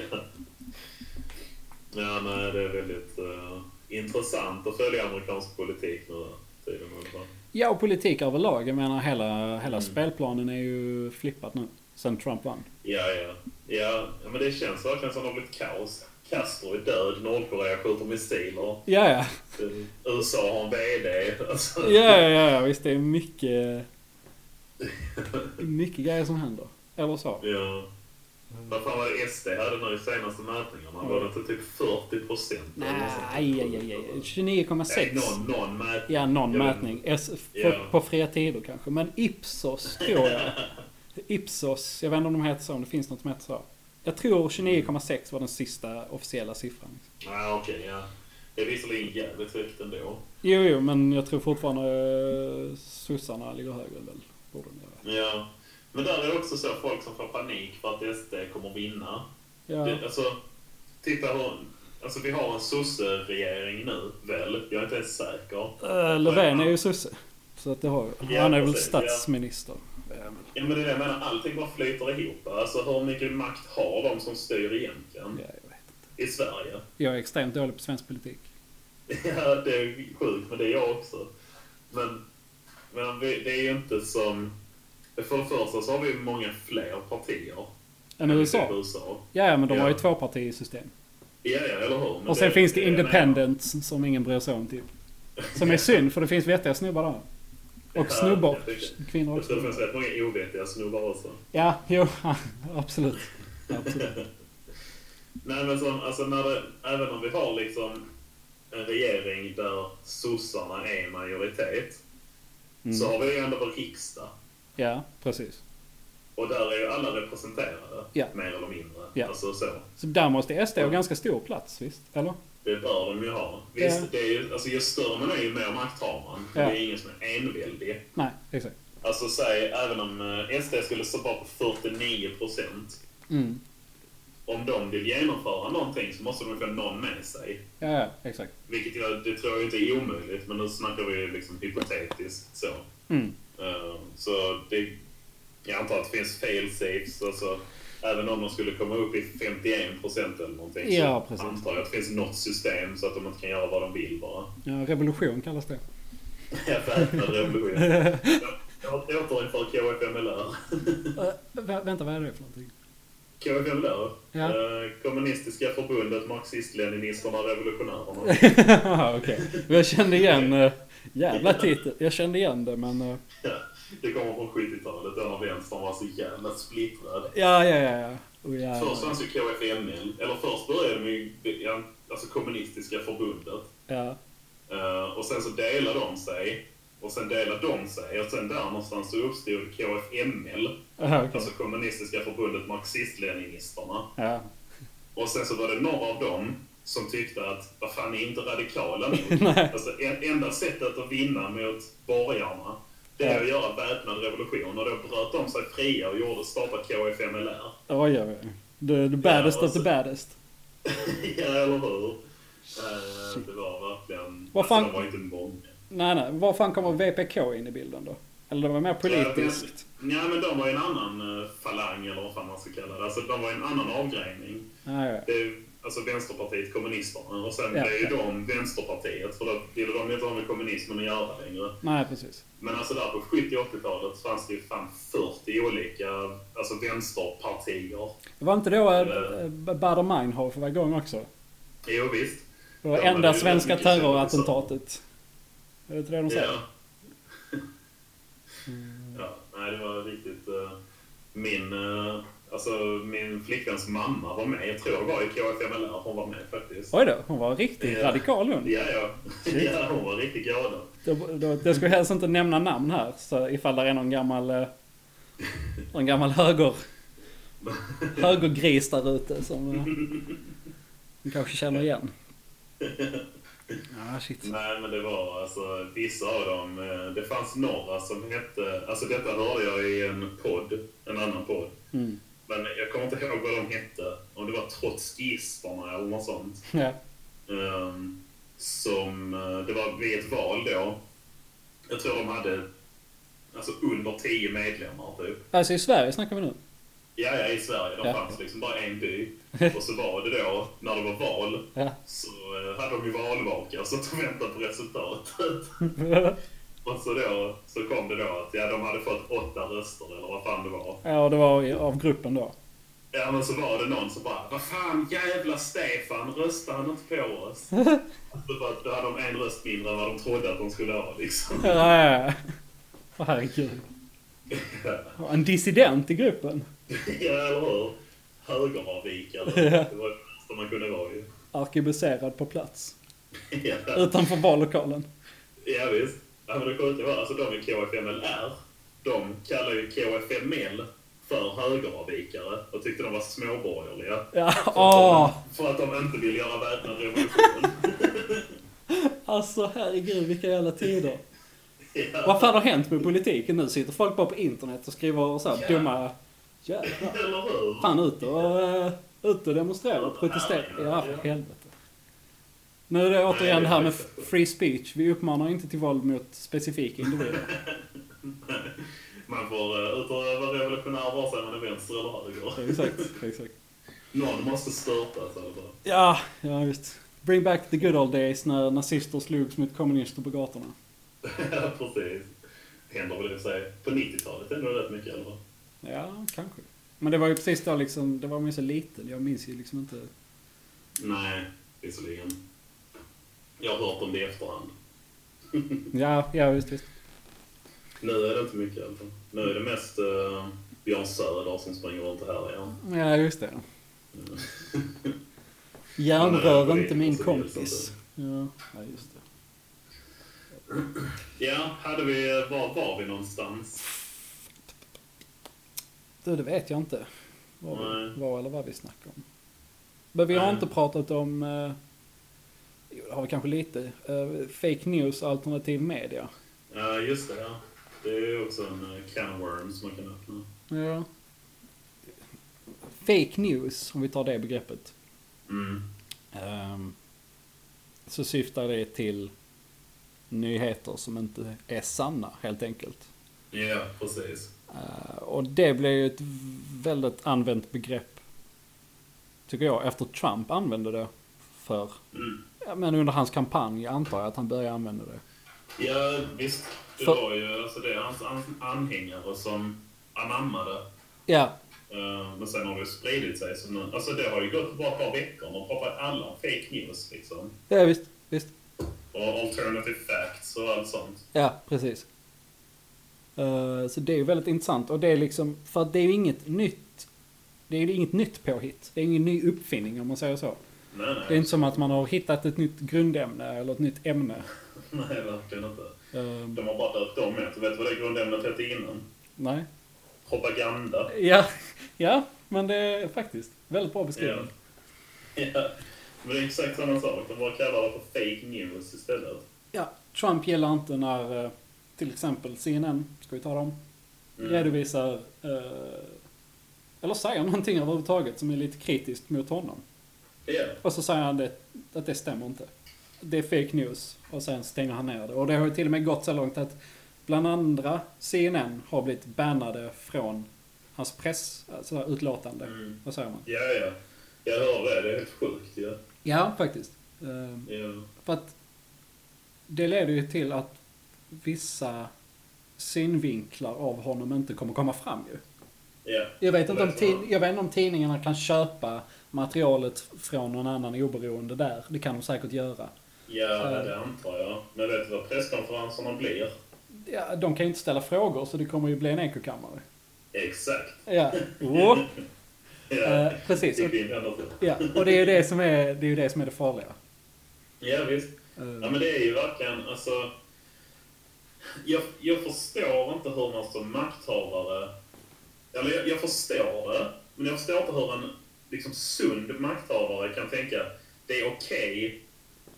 ja, nej, det är väldigt eh, intressant att följa amerikansk politik nu tiden. Ja, och politik överlag. Jag menar hela, hela Mm. spelplanen är ju flippat nu. Sen Trump vann. Ja, ja. Ja, ja, men det känns verkligen som att det har blivit kaos. Castro är död, Nordkorea skjuter missiler, Ja, ja. eh, USA har en VD. Alltså, Ja, ja, ja, visst. Det är mycket... Mycket grejer som händer. Eller så. ja. Vad fan var det SD hade nu i senaste mätningarna? Var det inte typ 40 procent? Nej, aj, aj, aj, aj. 29,6. någon, någon mätning. Ja, någon mätning. S- på, Ja. på fria tider kanske. Men Ipsos tror jag. Ipsos, jag vet inte om de heter så, om det finns något som heter så. Jag tror 29,6 var den sista officiella siffran. Ja, okej, ja. Det är visserligen jävligt högt ändå. Jo, jo, men jag tror fortfarande uh, sossarna ligger högre väl. Borde de göra. Ja. Men där är det också så folk som får panik för att SD kommer vinna. Ja, Det, alltså, titta hur... Alltså vi har en sosse-regering nu, väl? Jag är inte ens säker. uh, Löfven är ju sosse. Så att det har Ja, Han är väl statsminister. Ja, men- Ja, men det är det jag menar. Allting bara flyter ihop. Alltså hur mycket makt har de som styr egentligen ja, jag vet inte. i Sverige? Jag är extremt dålig på svensk politik. Ja, det är sjukt, men det är jag också. Men, men det är ju inte som... För det första så har vi många fler partier. Än USA? typ USA. Ja, ja, men de har ju Ja. tvåpartisystem. Ja, ja, eller hur? Men Och sen finns det independents som ingen bryr sig om typ. Som är synd, för det finns vettiga snubbar där. Och Ja, tycker- Kvinnor tror det också. finns rätt många ovettiga snubbar också. Ja, jo, absolut. absolut. Nej, men som, alltså när det, även om vi har liksom en regering där sossarna är majoritet, så Mm. har vi ju ändå vår riksdag. Ja, precis. Och där är ju alla representerade, Ja. mer eller mindre. Ja. Alltså så. Så där måste SD ha ganska stor plats, visst? Eller? Det bör de ju ha. Visst, Ja. det är ju, alltså ju större man är ju mer makt har man. Ja. Det är ingen som är enväldig. Nej, exakt. Alltså säg, även om eh, SD skulle stå bara på 49 procent. Mm. Om de vill genomföra någonting så måste de få någon med sig. Ja, ja, exakt. Vilket jag, det tror jag inte är omöjligt, men nu snackar vi liksom hypotetiskt så. Mm. Eh, så det, jag antar att det finns fail safes, alltså även om de skulle komma upp i 51 procent eller någonting Ja, så antar jag att det finns något system så att de inte kan göra vad de vill bara. Ja, revolution kallas det. Väpnad revolution. Jag återinför KFMLR. Vä- vänta, vad är det för någonting? KFMLR? Ja. Eh, Kommunistiska förbundet, Marxist-Leninisterna, Revolutionärerna. Okej. Jag kände igen... Uh, jävla titel. Jag kände igen det, men... Uh, Ja, det kommer från 70-talet, då när vänstern var så jävla splittrad. ja, ja, ja. ja. Oh, ja, Först fanns ju KFML, eller först började de ju, alltså kommunistiska förbundet. ja. Eh, och sen så delade de sig. Och sen delade de sig. Och sen där någonstans så uppstod KFML. Aha, okej. Alltså kommunistiska förbundet Marxist-Leninisterna. Ja. Och sen så var det några av dem som tyckte att, vad fan, är inte radikala nog. Nej. alltså, en, enda sättet att vinna mot borgarna, det är att göra väpnad revolution. Och då bröt de sig fria och gjorde, startade KFMLR. Oj, oj, oj. The, the baddest Ja, of the så- baddest. ja, eller hur? Eh, det var verkligen... Vad fan- Alltså, de var inte många. Nej, nej. Var fan kommer VPK in i bilden då? Eller det var mer politiskt? Ja, men de var ju en annan eh, falang, eller vad fan man ska kalla det. Alltså, de var en annan avgräning. Ja, ja. Det alltså Vänsterpartiet, kommunisterna. Och sen Ja, blev ju ja. de Vänsterpartiet, för då ville de inte ha med kommunismen att göra längre. Nej, precis. Men alltså där på 70 80-talet fanns det ju fan 40 olika alltså vänsterpartier. Det var inte då äh, Bader Meinhof var igång också? Jo, visst. Det var Ja, enda ju svenska terrorattentatet. Är det inte det de säger? Ja. ja. Nej, det var riktigt... eh, min, eh, alltså, min flickväns mamma var med. Jag tror det var i KFMLR hon var med faktiskt. Oj då, hon var riktigt Ja. radikal hon. Ja, ja. ja, hon var riktigt galen. Då, då, jag ska helst inte nämna namn här, så ifall det är någon gammal... eh, En gammal höger... Högergris där ute som... eh, Ni kanske känner igen. Shit. Nej, men det var alltså vissa av dem. eh, Det fanns några som hette, alltså detta hörde jag i en podd, en annan podd. Mm. Men jag kommer inte ihåg vad de hette. Om det var Trotskisterna eller något sånt. Ja. Ehm, som, eh, det var vid ett val då. Jag tror de hade alltså under 10 medlemmar typ. Alltså i Sverige snackar vi nu? Ja, ja, i Sverige. De Ja. fanns liksom bara en by. Och så var det då, när det var val, Ja. så eh, hade de ju valvaka så att de väntade på resultatet. Och så då så kom det då att ja, de hade fått åtta röster eller vad fan det var. Ja, det var av gruppen då. Ja, men så var det någon som bara Vad fan, jävla Stefan, röstar han inte på oss? Så bara, då hade de en röst mindre än vad de trodde att de skulle ha liksom. Ja, ja, ja. Herregud. En dissident i gruppen. ja, eller hur? Högeravvikare. Ja. Det var det bästa man kunde vara ju. Arkebuserad på plats. ja. Utanför vallokalen. ja, visst. Ja, men det sjuka var, alltså de i KFMLR, de kallar ju KFML för högeravvikare och tyckte de var småborgerliga. Ja, För att de- För att de inte vill göra väpnad revolution. Alltså herregud vilka jävla tider. ja. Vad fan har hänt med politiken nu? Sitter folk bara på internet och skriver så här Ja. dumma... Jävlar. Fan ut och, uh, ut och demonstrera och protestera. Ja, för helvete. Nu är det återigen det här med free speech. Vi uppmanar inte till våld mot specifika individer. Man får ut och vara revolutionär vare sig man är vänster eller höger. Exakt, exakt. Någon måste störtas alla fall. Ja, ja visst. Bring back the good old days när nazister slogs mot kommunister på gatorna. Ja, precis. Händer väl för sig. På 90-talet händer det rätt mycket fall. Ja, kanske. Men det var ju precis då liksom, det var man ju så liten. Jag minns ju liksom inte. Nej, visserligen. Jag har hört om det i efterhand. Ja, ja visst, visst. Nu är det inte mycket i alla fall. Nu är det mest uh, Björn Söder som springer runt här igen. Ja, just det. Järnrör är inte min kompis. Ja, just det. Ja, hade vi... Var var vi någonstans? Du, det vet jag inte. Vad, Nej. vi, vad eller vad vi snackar om. Men vi har Nej. inte pratat om, eh, jo det har vi kanske lite, eh, fake news alternativ media. Ja, just det. Ja. Det är ju också en uh, can of worms man kan öppna. Ja. Fake news, om vi tar det begreppet. Mm. ehm, så syftar det till nyheter som inte är sanna, helt enkelt. Ja, precis. Eh, och det blev ju ett väldigt använt begrepp, tycker jag, efter Trump använde det för, Mm. Ja, men under hans kampanj antar jag att han började använda det. Ja, visst. Det För- var ju alltså det hans an- anhängare som anammade. Ja, Eh, men sen har det ju spridit sig. Så nu, alltså det har ju gått bara ett par veckor. och pratar alla om fake news liksom. ja visst, visst. Och alternative facts och allt sånt. Ja, precis. Eh, så det är ju väldigt intressant och det är liksom, för att det är ju inget nytt, det är ju inget nytt påhitt. Det är ingen ny uppfinning om man säger så. Nej, nej. Det är inte som att man har hittat ett nytt grundämne eller ett nytt ämne. Nej, verkligen inte. Eh, De har bara döpt om ett. Vet du vad det grundämnet hette innan? nej. Propaganda. Ja, ja, men det är faktiskt väldigt bra beskrivning. Ja. Men det är exakt samma sak. De bara kallar det för fake news istället. Ja, Trump gillar inte när eh, till exempel CNN, ska vi ta dem, Mm. redovisar eh, eller säger någonting överhuvudtaget som är lite kritiskt mot honom. Ja. Och så säger han det, att det stämmer inte. Det är fake news. Och sen stänger han ner det. Och det har ju till och med gått så långt att bland andra CNN har blivit bannade från hans press, alltså utlåtande. Mm. Vad säger man? Ja, ja. Jag hör det. Det är helt sjukt ju. Ja, faktiskt. Ja. För att det leder ju till att vissa synvinklar av honom inte kommer komma fram ju. Ja. Jag vet, inte om tid, jag vet inte om tidningarna kan köpa materialet från någon annan oberoende där. Det kan de säkert göra. Ja, det antar jag. Men vet du vad presskonferenserna blir? Ja, de kan ju inte ställa frågor så det kommer ju bli en ekokammare. Exakt. Ja, oh. Ja. Eh, precis. Och, ja, och det är ju det som är det, är, det, som är det farliga. Ja, visst. Eh, Ja, men det är ju verkligen, alltså... Jag, jag förstår inte hur man som makthavare... Eller jag, jag förstår det, men jag förstår inte hur en liksom, sund makthavare kan tänka det är okej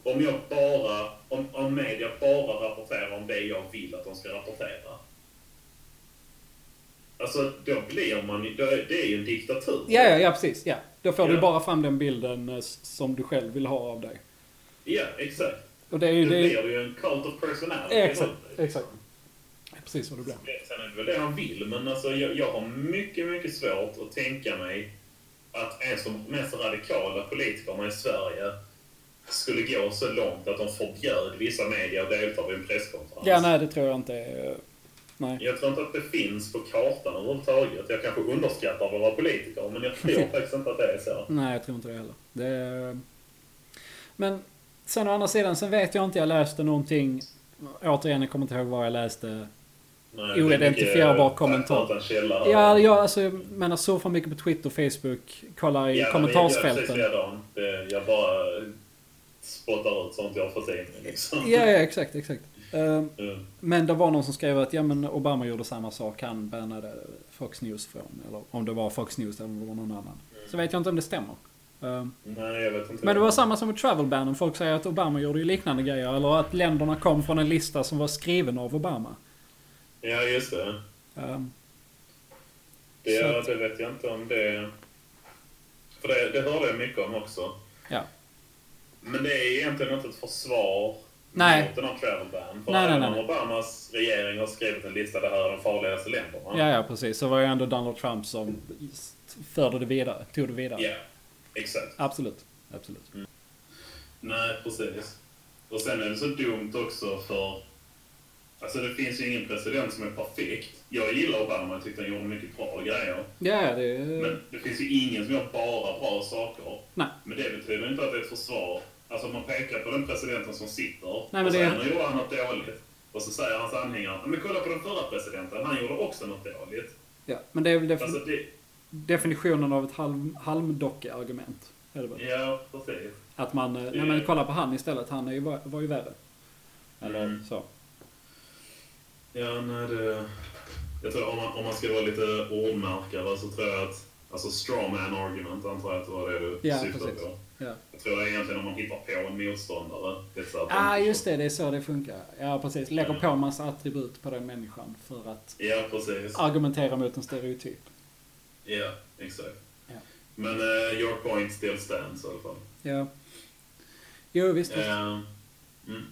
om jag bara... Om, om media bara rapporterar om det jag vill att de ska rapportera. Alltså, då blir man då Det är ju en diktatur. Ja, ja, ja, precis. Ja. Då får du Ja. bara fram den bilden eh, som du själv vill ha av dig. Ja, exakt. Och det är ju... Då Det blir det ju en cult of personality. Exakt, exakt. Precis vad det blir. Sen är det väl det han vill, men alltså, jag, jag har mycket, mycket svårt att tänka mig att ens de mest radikala politikerna i Sverige skulle gå så långt att de förbjöd vissa medier att delta vid en presskonferens. Ja, nej, det tror jag inte. Nej. Jag tror inte att det finns på kartan överhuvudtaget. Jag kanske underskattar våra politiker, men jag tror faktiskt inte att det är så. Nej, jag tror inte det heller. Det är... Men sen å andra sidan, sen vet jag inte, jag läste någonting. Återigen, jag kommer inte ihåg vad jag läste. Nej, Oidentifierbar kommentar. Ja, jag alltså, jag menar surfa mycket på Twitter, Facebook, kolla i Ja, Jag kommentarsfälten. likadan. Det- Jag bara spottar ut sånt jag får se liksom. Ja, ja, exakt, exakt. Mm. Men det var någon som skrev att ja, men Obama gjorde samma sak. Han bannade Fox News från, eller om det var Fox News eller om det var någon annan. Så vet jag inte om det stämmer. Ehm, Nej, jag vet inte. Men det var samma som med travel-bannen. Folk säger att Obama gjorde ju liknande grejer. Eller att länderna kom från en lista som var skriven av Obama. Ja, just det. Ehm, Det, att- det vet jag inte om det... För det, det hörde jag mycket om också. Ja. Men det är egentligen inte ett försvar Nej. mot den här travel ban. För Nej, nej, även nej, om Obamas regering har skrivit en lista, det här är de farligaste länderna. ja, ja, precis. Så var ju ändå Donald Trump som förde det vidare. Tog det vidare. Ja, exakt. Absolut. Absolut. Nej, precis. Och sen är det så dumt också för... Alltså det finns ju ingen president som är perfekt. Jag gillar Obama, jag tyckte han gjorde mycket bra grejer. Ja, det... Men det finns ju ingen som gör bara bra saker. Nej. Men det betyder inte att det är ett försvar. Alltså om man pekar på den presidenten som sitter men och det- sen gjorde han något dåligt. Och så säger hans anhängare, men kolla på den förra presidenten, han gjorde också något dåligt. Ja, men det är väl defin- Alltså det, definitionen av ett halm, halmdocke-argument. Det ja, precis. Att man, eh, nej men kolla på han istället, han är ju, var, var ju värre. Eller Mm. så. Ja, nej det... Jag tror om man, om man ska vara lite ordmärkare så tror jag att, alltså strawman argument antar jag att det var det du Ja, syftade precis. på. Ja. Jag tror det är egentligen om man hittar på en motståndare. Det är så att Ah, man- just det, det är så det funkar. Ja, precis. Lägger Mm. på en massa attribut på den människan för att Ja, precis. argumentera mot en stereotyp. Ja, exakt. Ja. Men uh, your point still stands i alla fall. Ja. Jo, visst. visst. Eh, mm.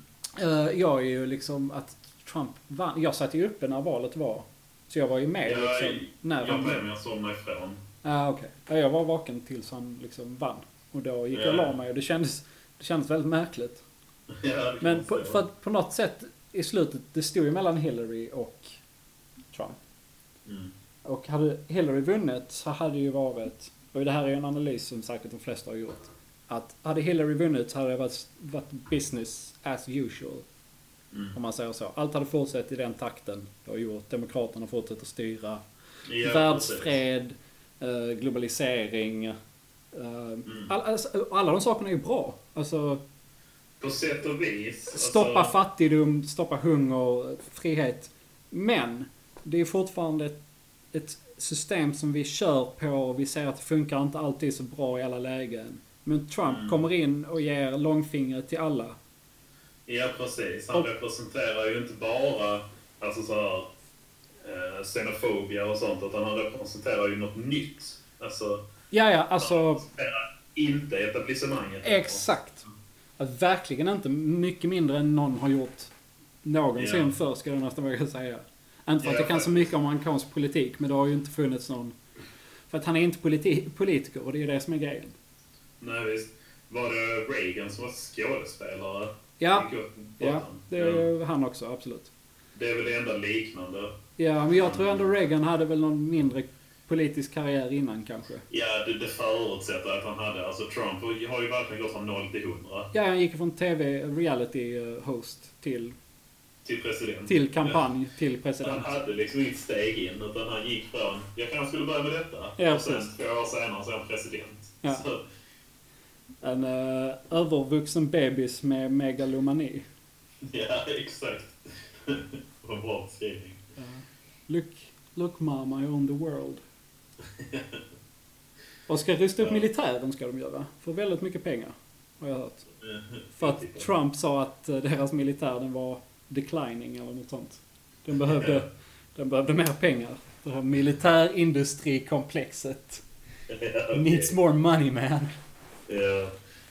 Eh, jag är ju liksom att Trump vann. Jag satt ju uppe när valet var. Så jag var ju med Ja, liksom. När jag med, men jag somnade ifrån. Ah, okej. Ja, jag var vaken tills han liksom vann. Och då gick jag och Ja. la mig och det kändes, det kändes väldigt märkligt. Ja, Men på, för att på något sätt i slutet, det stod ju mellan Hillary och Trump. Mm. Och hade Hillary vunnit så hade det ju varit, och det här är ju en analys som säkert de flesta har gjort, att hade Hillary vunnit så hade det varit, varit business as usual. Mm. Om man säger så. Allt hade fortsatt i den takten det har gjort. Demokraterna fortsätter styra. Ja. Världsfred, eh, globalisering. eh, Mm. all, alltså, alla de sakerna är ju bra. Alltså, På sätt och vis. stoppa alltså, fattigdom, stoppa hunger, frihet. Men det är fortfarande ett, ett system som vi kör på och vi ser att det funkar inte alltid så bra i alla lägen. Men Trump Mm. kommer in och ger långfingret till alla. Ja, precis. Han representerar ju inte bara alltså så här, eh, xenofobia och sånt, utan han representerar ju något nytt. Alltså, Ja, ja, alltså inte etablissemanget. exakt. Att verkligen inte mycket mindre än någon har gjort någonsin Ja. förr, ska jag nästan våga säga. Inte för att Ja, jag kan så mycket om amerikansk politik, men det har ju inte funnits någon... För att han är inte politi- politiker och det är det som är grejen. Nej, visst. Var det Reagan som var skådespelare? Ja, ja det är ju han också, absolut. det är väl det enda liknande. Ja, men jag tror ändå Reagan hade väl någon mindre politisk karriär innan kanske. Ja, det, det förutsätter att han hade. Alltså Trump har ju verkligen gått från 0 till 100 Ja, han gick från TV, reality eh, host, till, till president. till kampanj, till Han president. hade liksom inget steg in, utan han gick från jag kanske skulle börja med detta. Ja, och sen två år senare så är han president. Ja. Så, En uh, övervuxen bebis med megalomani. ja, exakt. En bra beskrivning. Look, look mama, I own the world. Och ska rusta upp Ja. militären ska de göra. För väldigt mycket pengar. Har jag hört. För att Trump sa att eh, deras militär den var declining eller något sånt. Den behövde, den behövde mer pengar. Det här militärindustrikomplexet. Ja, okej. Needs more money man. Ja,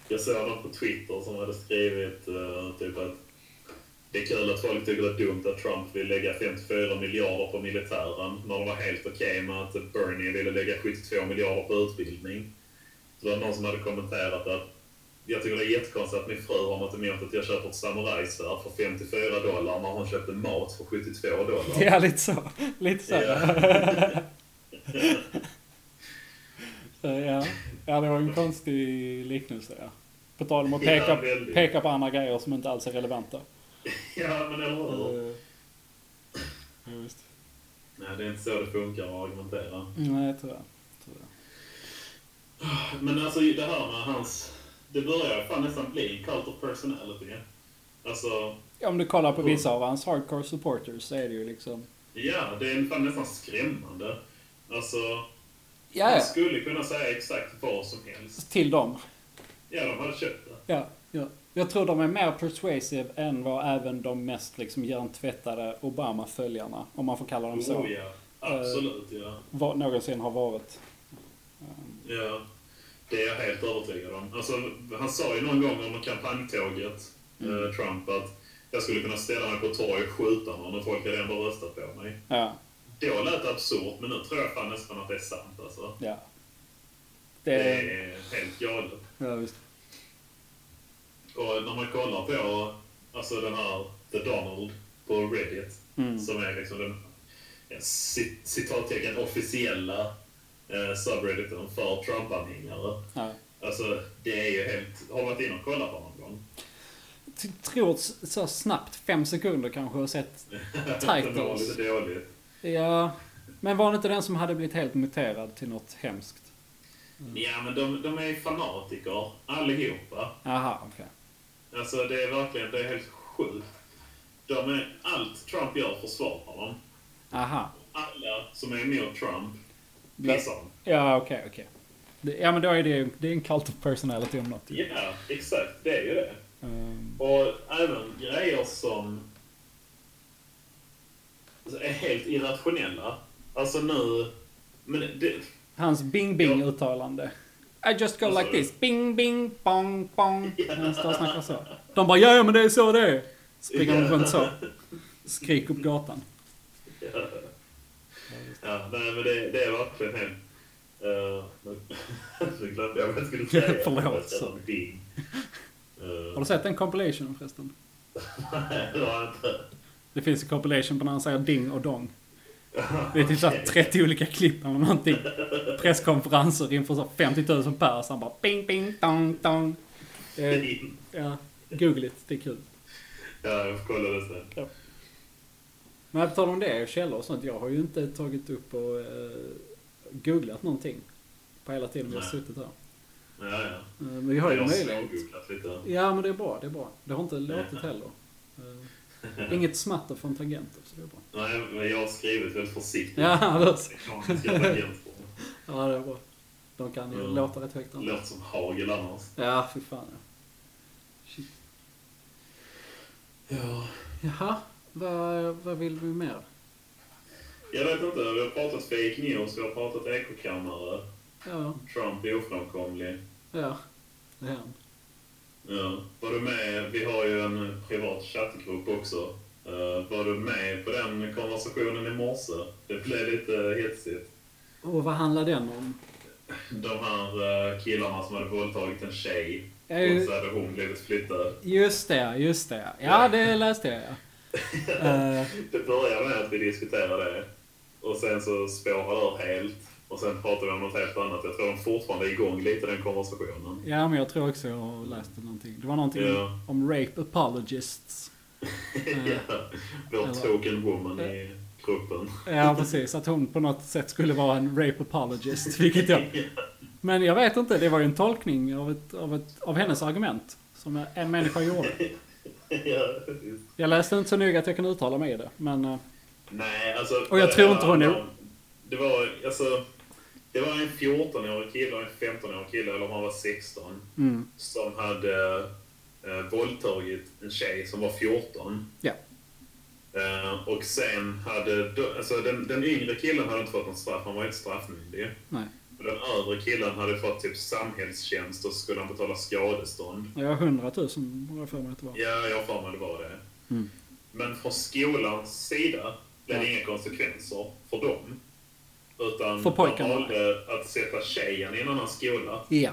jag såg någon på Twitter som hade skrivit eh, typ att det är kul att folk tycker det är dumt att Trump vill lägga 54 miljarder på militären när de var helt okej med att Bernie ville lägga 72 miljarder på utbildning. Så det var någon som hade kommenterat att jag tycker det är jättekonstigt att min fru har något emot att jag köper ett samurajsvärd för 54 dollar när hon köpte mat för 72 dollar. Ja, lite så. Lite så. Ja. Eh, ja. ja, det var en konstig liknelse. Ja. På tal om att Ja, peka, väldigt. peka på andra grejer som inte alls är relevanta. ja, men eller hur? Eh, ja, visst. Nej, det är inte så det funkar att argumentera. Nej, tyvärr. tyvärr. Men alltså det här med hans... Det börjar fan nästan bli en cult of personality. Alltså, Ja, om du kollar på vissa av hans hardcore supporters så är det ju liksom... ja, det är fan nästan skrämmande. Alltså, Ja, ja. skulle kunna säga exakt vad som helst. Till dem. Ja, de hade köpt det. Ja, ja. Jag tror de är mer persuasive än vad även de mest liksom hjärntvättade Obama-följarna, om man får kalla dem så, Oh ja, absolut ja. var, någonsin har varit. Um, Ja, det är jag helt övertygad om. Alltså, han sa ju någon gång under kampanjtåget, Mm. eh, Trump, att jag skulle kunna ställa mig på torg och skjuta någon och folk hade ändå röstat på mig. Ja, Då lät det absurt, men nu tror jag fan nästan att det är sant alltså. ja. Det Det, är helt galet. ja, visst. Och när man kollar på alltså den här The Donald på Reddit, Mm. som är liksom den cit- citattecken officiella eh, subredditen för Trump-anhängare. Ja. Alltså, det är ju helt... Har varit inne och kollat på någon gång? T- Tror så snabbt, fem sekunder kanske, och sett det var titles. lite dåligt. Ja, men var det inte den som hade blivit helt muterad till något hemskt? Ja, men de, de är fanatiker allihopa. Aha, okej. Alltså, det är verkligen... Det är helt sjukt. De är, allt Trump gör försvarar dem. Aha. Alla som är emot Trump pissar dem. Ja, okej, okej. Det- Ja, men då är det ju det är en cult of personality om något. Ja, exakt. Det är ju det. Ehm, Och även grejer som alltså, är helt irrationella. Alltså nu... Men det, hans bing bing uttalande. I just go sa like this. Bing bing bong bong. Han står och snackar så. De bara ja, ja men det är så det är. Springer de runt så. Skrik upp gatan. ja, ja, nej men det, det är verkligen helt... Uh, nu glömde jag vad jag skulle säga. Förlåt, så. Uh, Har du sett den compilationen förresten? nej, det har jag inte. Det finns en compilation på när han säger ding och dong. Det är typ såhär 30 olika klipp eller någonting. Presskonferenser inför så 50 000 pers. Han bara bing bing dong dong. Eh, ja, google it, det är kul. Ja, jag får kolla det sen. Men på tal om det, källor och sånt. Jag har ju inte tagit upp och eh, googlat någonting. På hela tiden vi har suttit här. Ja, ja. Eh, men vi har ju möjlighet. Ja, men det är bra. Det är bra. Det har inte låtit heller. Inget smatter från tangenter, så det är bra. Nej, men jag har skrivit väldigt försiktigt. Ja, det. Ja, det är bra. De kan ju Mm. låta rätt högt. annars. Låter som hagel annars. Ja, fy fan ja. Shit. Ja. Jaha, vad, vad vill vi mer? Jag vet inte, vi har pratat fake news, vi har pratat ekokammare. Ja, Trump är ofrånkomlig. ja. Det är han. Ja. Var du med? Vi har ju en privat chattgrupp också. Uh, var du med på den konversationen i morse? Det blev lite hetsigt. Och vad handlar den om? De här uh, killarna som hade våldtagit en tjej. Ja, ju- Och så hade hon blivit flyttad. Just det, just det. Ja, det läste jag ja. Eh, Det började med att vi diskuterade det. Och sen så spårade det helt. Och sen pratade vi om något helt annat. Jag tror de fortfarande är igång lite den konversationen. ja, men jag tror också jag har läst någonting. Det var någonting Ja. om rape apologists. ja, vår Eller- token woman i gruppen. Ja, precis. Att hon på något sätt skulle vara en rape apologist. Vilket jag... Men jag vet inte, det var ju en tolkning av, ett, av, ett, av hennes argument. Som en människa gjorde. ja, precis. Jag läste inte så noga att jag kan uttala mig i det, men... eh, Nej, alltså... Och jag tror inte hon är... Det var, alltså... Det var en 14-årig kille och en 15-årig kille, eller om han var 16, Mm, som hade eh, våldtagit en tjej som var 14. ja. Eh, och sen hade... Alltså den, den yngre killen hade inte fått någon straff, han var inte straffmyndig. Nej. Och den övre killen hade fått typ samhällstjänst och så skulle han betala skadestånd. Har 100 000, har jag för mig att det var. Ja, jag har för mig det var det. Mm. Men från skolans sida blev det Ja. inga konsekvenser för dem. Utan För pojkarna. de valde att sätta tjejen i en annan skola. Ja.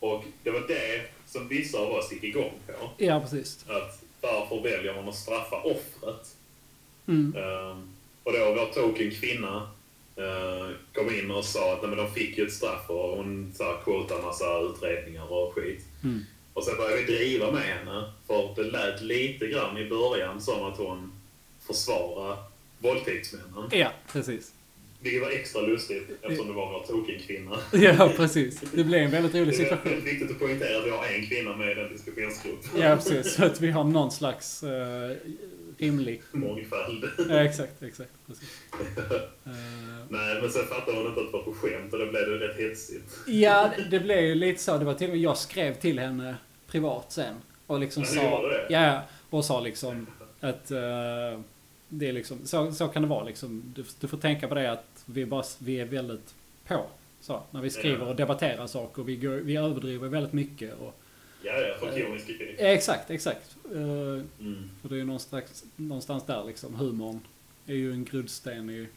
Och det var det som vissa av oss gick igång på. Ja, precis. Att varför väljer man att straffa offret? Mm. Ehm, och då vår token kvinna uh, kom in och sa att nej, men de fick ju ett straff och hon quotade en massa utredningar och skit. Mm. Och sen började vi driva med henne, för det lät lite grann i början som att hon försvarade våldtäktsmännen. Ja, precis. Vilket var extra lustigt eftersom det var vår token-kvinna. Ja, precis. Det blev en väldigt rolig Det är situation. viktigt att poängtera att vi har en kvinna med i den diskussionsgruppen. Ja, precis. Så att vi har någon slags uh, rimlig... Mångfald. Ja, exakt, exakt. Precis. Eh, Nej, men sen fattade hon inte att det var på skämt och då blev det rätt hetsigt. ja, det blev ju lite så. Det var till och med jag skrev till henne privat sen. Och liksom Ja, sa... Ja, och sa liksom att... eh, det är liksom, så, så kan det vara liksom. Du, du får tänka på det att vi, bara, vi är väldigt på. Så, när vi skriver Ja. och debatterar saker. Vi, går, vi överdriver väldigt mycket. Och, Ja, ja, komisk kritik. Ja, Exakt, exakt. Eh, Mm. för det är ju någonstans, någonstans där liksom, humorn är ju en grundsten i,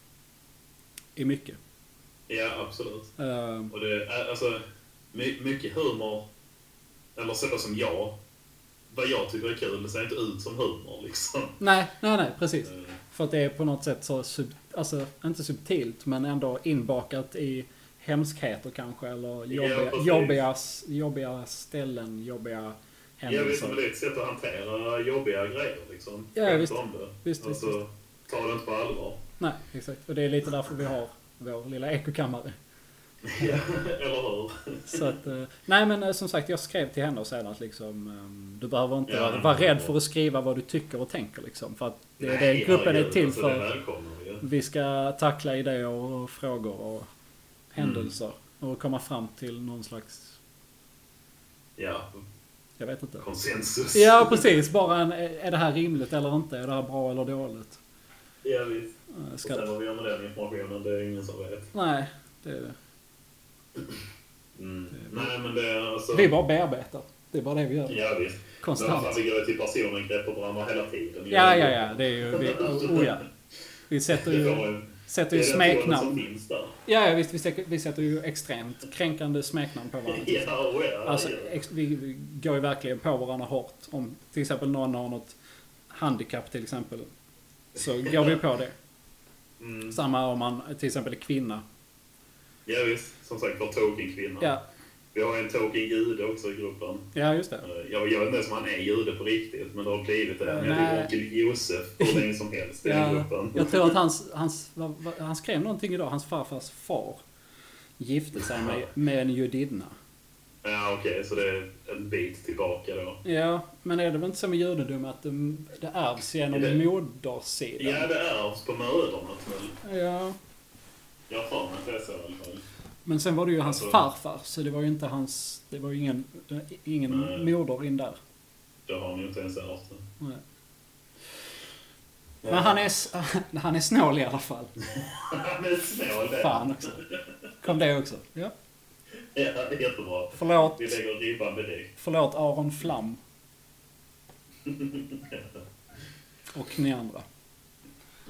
i mycket. Ja, absolut. Eh, Och det alltså my, mycket humor, eller så som jag vad jag tycker är kul, det ser inte ut som humor liksom. Nej, nej, nej, precis. Eh, För att det är på något sätt så, sub, alltså inte subtilt, men ändå inbakat i hemskheter kanske, eller jobbiga, precis. jobbiga, jobbiga ställen, jobbiga Ja, visst, händelser. men det är ett sätt att hantera jobbiga grejer liksom. Ja, visst. om det. Visst, visst, alltså, ta det inte på allvar. Nej, exakt. Och det är lite därför vi har vår lilla ekokammare. Ja, eller hur? Så att, eh, nej men eh, som sagt, jag skrev till henne och sen att liksom, ehm, du behöver inte Ja, vara, rädd för att skriva vad du tycker och tänker liksom. För att det är Nej, det gruppen är till alltså, Det för. välkomnar vi ska tackla idéer och frågor och händelser. Och komma fram till någon slags, Ja, jag vet inte. konsensus. Ja precis, bara en, är det här rimligt eller inte? Är det här bra eller dåligt? Ja, visst. Eh, Och Ska, sen vad vi gör med den informationen, det är ingen som vet. nej, det, Mm. Nej, men det är alltså... vi bara bearbetar. Det är bara det vi gör. Ja, visst. Men Konstant. fan, vi går ju till personangrepp på varandra hela tiden. Ja, ja, ja. Det är ju... Vi, oh, ja. Vi sätter Det, ju, en, sätter ju smeknamn. Ja, ja, visst. Vi sätter, vi sätter ju extremt kränkande smeknamn på varandra. Ja, oh, ja. Alltså, ja. ex, vi, vi går ju verkligen på varandra hårt. Om till exempel någon har något handikapp till exempel. Så går vi på det. Mm. Samma om man till exempel är kvinna. Ja, visst. Som sagt, vår token-kvinna. Ja, Vi har en token jude också i gruppen. ja just det. Eh, Jag, vet inte ens om han är jude på riktigt, men det har blivit det. Nej. tycker onkel Josef hur länge som helst i Ja, gruppen. jag tror att hans, hans han skrev någonting idag. Hans farfars far gifte sig med, med en judinna. Ja, okej, så det är en bit tillbaka då. Ja, men är det väl inte så med judendom att det, det ärvs genom Det- modersidan? Ja, det ärvs på mödrarna väl? Ja. Jag har för mig att det är så i alla fall. Men sen var det ju hans Alltså- farfar, så det var ju inte hans... Det var ju ingen, ingen Nej. moder in där. Det har ni ju inte ens ärvt. Nej. Men han är, han är snål i alla fall. Han är snål det. Fan också. Kom det också? Ja. Ja, jättebra. Förlåt, Vi lägger ribban direkt. förlåt Aron Flam. Och ni andra.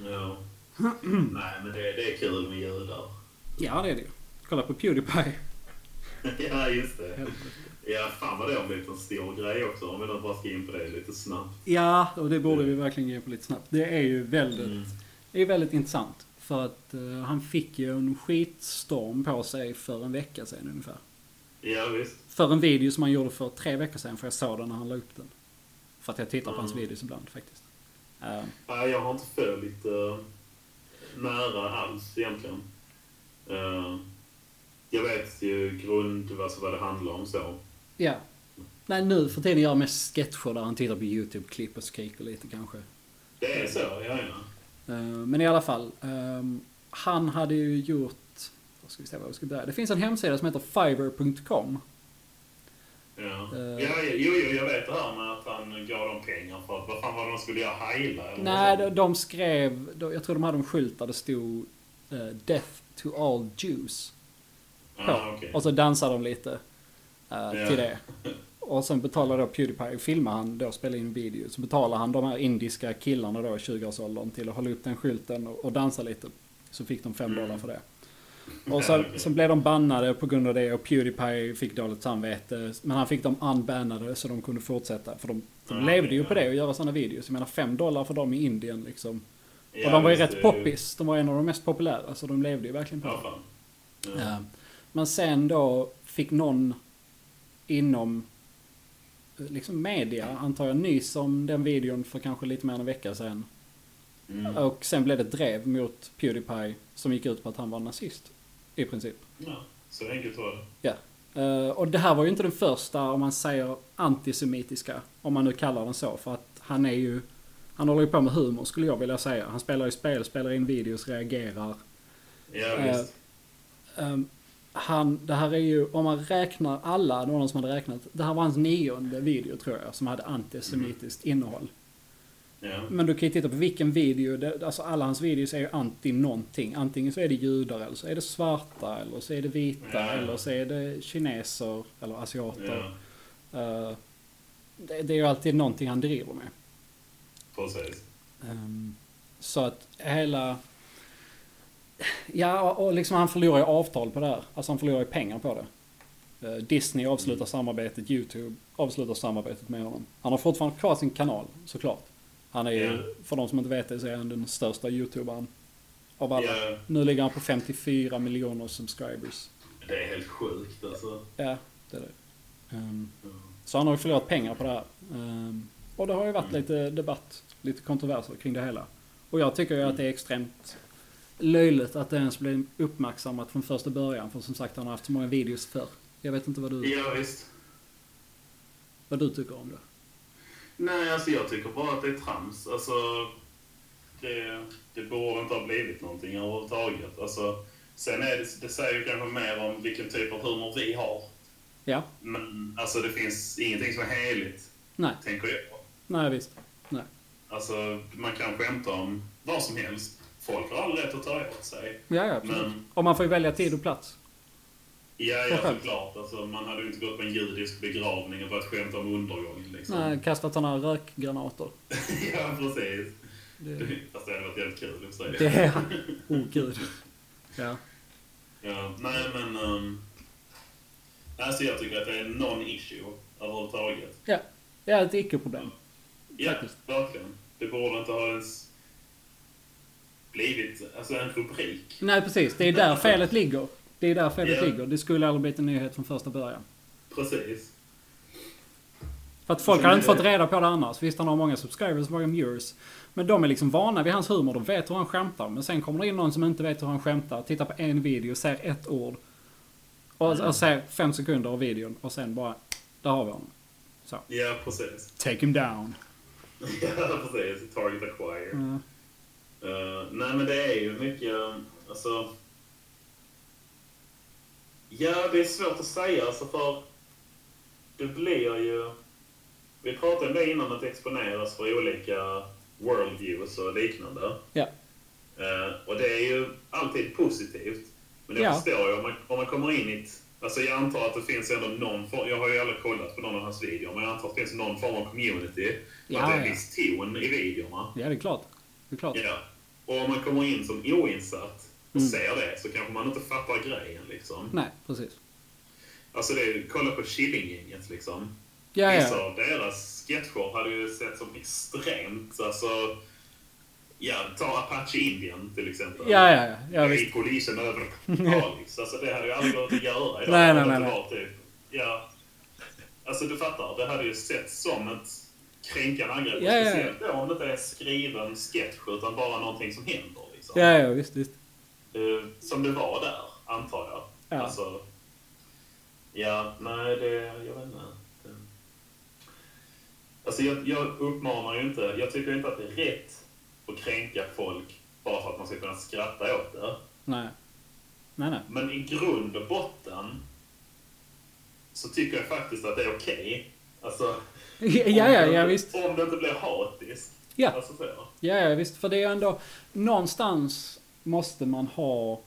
Ja. Nej, men det, det är kul med judar. Ja, det är det ju. Kolla på Pewdiepie. ja, just det. Ja, fan vad det har blivit en stor grej också. Om vi nu bara ska in på det lite snabbt. Ja, och det borde vi verkligen ge på lite snabbt. Det är ju väldigt, Mm. det är väldigt intressant. För att eh, han fick ju en skitstorm på sig för en vecka sedan ungefär. Ja, visst. För en video som han gjorde för tre veckor sedan, för jag såg den när han la upp den. För att jag tittar på hans Mm. videos ibland faktiskt. Eh, Nej, jag har inte följt uh, nära alls egentligen. Eh, jag vet ju grund, alltså vad det handlar om så. ja. Nej, nu för tiden gör jag mest sketcher där han tittar på YouTube-klipp och skriker lite kanske. Det är så, ja, ja. Eh, Men i alla fall. ehm, han hade ju gjort... Vad ska vi se vad vi ska börja. Det finns en hemsida som heter fiverr.com. Ja. Eh. ja, jo, jo, jag vet det här med att han gav dem pengar för att, vad fan var det de skulle göra? Heila? Eller Nej, de, de skrev... de- Jag tror de hade en skylt där det stod eh, Death to all Jews. På. Ah, okej. Och så dansade de lite eh, Ja. till det. Och sen betalar då Pewdiepie, filmar han då, spelar in video. Så betalar han de här indiska killarna då i 20-årsåldern till att hålla upp den skylten och, och dansa lite. Så fick de 5 Mm. dollar för det. Och Okej. så blev de bannade på grund av det och Pewdiepie fick dåligt samvete. Men han fick dem unbannade så de kunde fortsätta. För de, de Ja, levde ju ja. på det och göra sådana videos. Jag menar 5 dollar för dem i Indien liksom. Ja, och de var ju rätt det poppis. De var en av de mest populära. Så de levde ju verkligen på det. Ja, fan. Ja. Ja. Men sen då fick någon inom eh, liksom media, antar jag, nys om den videon för kanske lite mer än en vecka sedan. Mm. Och sen blev det ett drev mot Pewdiepie som gick ut på att han var nazist. I princip. Ja, så enkelt var det. Eh, och det här var ju inte den första, om man säger antisemitiska, om man nu kallar den så. För att han är ju, han håller ju på med humor skulle jag vilja säga. Han spelar ju spel, spelar in videos, reagerar. Ja, Eh, visst. Han, det här är ju, om man räknar alla, det var någon som hade räknat, det här var hans nionde video tror jag, som hade antisemitiskt innehåll. Ja. Men du kan ju titta på vilken video, det, alltså alla hans videos är ju anti någonting. Antingen så är det judar, eller så är det svarta, eller så är det vita, Ja. eller så är det kineser, eller asiater. Ja, Eh, det, det är ju alltid någonting han driver med. precis. Ehm, så att hela... Ja, och liksom han förlorar ju avtal på det här. Alltså han förlorar ju pengar på det. Eh, Disney avslutar Mm. samarbetet, YouTube avslutar samarbetet med honom. Han har fortfarande kvar sin kanal, såklart. Han är ju, Ja. för de som inte vet det, så är han den största YouTubern av alla. Ja, Nu ligger han på 54 miljoner subscribers. det är helt sjukt alltså. Ja, det är det. Ehm, Ja. så han har ju förlorat pengar på det här. Ehm, och det har ju varit Mm. lite debatt, lite kontroverser kring det hela. Och jag tycker ju att det är extremt löjligt att det ens blir uppmärksammat från första början. För som sagt, han har haft så många videos förr. Jag vet inte vad du, Ja, visst. vad du tycker om det. Nej, alltså jag tycker bara att det är trams. Alltså, det, det borde inte ha blivit någonting överhuvudtaget. Alltså, sen är det, det säger ju kanske mer om vilken typ av humor vi har. Ja, Men alltså det finns ingenting som är heligt, nej, tänker jag. nej visst. Nej. Alltså, man kan skämta om vad som helst. Folk har all rätt att ta åt sig. Ja, ja, absolut. Men, Och man får ju välja tid och plats. ja, ja såklart. Alltså, man hade ju inte gått på en judisk begravning och börjat skämta om undergång. Liksom. Nej, kastat sådana rökgranater. ja, precis. Det, Fast det hade varit jävligt kul i sig. det. Oh gud. Ja. Ja, nej men... Um, alltså jag tycker att det är non-issue överhuvudtaget. Ja, det är ett icke-problem. Ja, verkligen. Det borde inte ha ens blivit alltså en rubrik. Nej, precis. Det är där felet ligger. Det är där felet Ja. ligger. Det skulle aldrig blivit en nyhet från första början. Precis. För att folk hade inte fått reda på det annars. Visst, han har många subscribers, många viewers. Men de är liksom vana vid hans humor. De vet hur han skämtar. Men sen kommer det in någon som inte vet hur han skämtar. Tittar på en video, säger ett ord. Och, Mm. och säger fem sekunder av videon. Och sen bara, där har vi honom. Ja, precis. Take him down. Ja, precis. Target acquire. Mm. Uh, nej, men det är ju mycket... Alltså... Ja, det är svårt att säga, alltså för... Det blir ju... Vi pratade om det innan, att exponeras för olika worldviews och liknande. Ja. Eh, och det är ju alltid positivt. Men jag Ja. förstår ju om man, om man kommer in i ett... Alltså jag antar att det finns ändå någon form... Jag har ju aldrig kollat på någon av hans videor, men jag antar att det finns någon form av community. Ja, att det är en ja. viss ton i videorna. Ja, det är klart. Det är klart. Ja. Och om man kommer in som oinsatt och Mm. ser det så kanske man inte fattar grejen liksom. Nej, precis. Alltså det är, kolla på Killinggänget liksom. Ja, Vissa ja. av deras sketcher hade ju sett som extremt, alltså... Ja, ta Apache Indian till exempel. Ja, ja, ja. ja visst. polisen över Kalix. Alltså det hade ju aldrig gått att göra idag. Nej, nej, nej, nej. Typ, ja. Alltså du fattar, det hade ju sett som ett kränkande angrepp. Ja. Speciellt då om det inte är en skriven sketch utan bara någonting som händer. Liksom. Ja, ja, visst, visst. Eh, som det var där, antar jag. Ja. Alltså, ja, nej, det... Jag vet inte. Det- Alltså, jag, jag uppmanar ju inte... Jag tycker inte att det är rätt att kränka folk bara för att man ska kunna skratta åt det. Nej. Nej, nej. Men i grund och botten så tycker jag faktiskt att det är okej. Alltså, Ja, om ja, det ja, inte- visst. Om det inte blir hatiskt. Ja. Alltså, så. Ja, ja, visst. För det är ändå... Någonstans måste man ha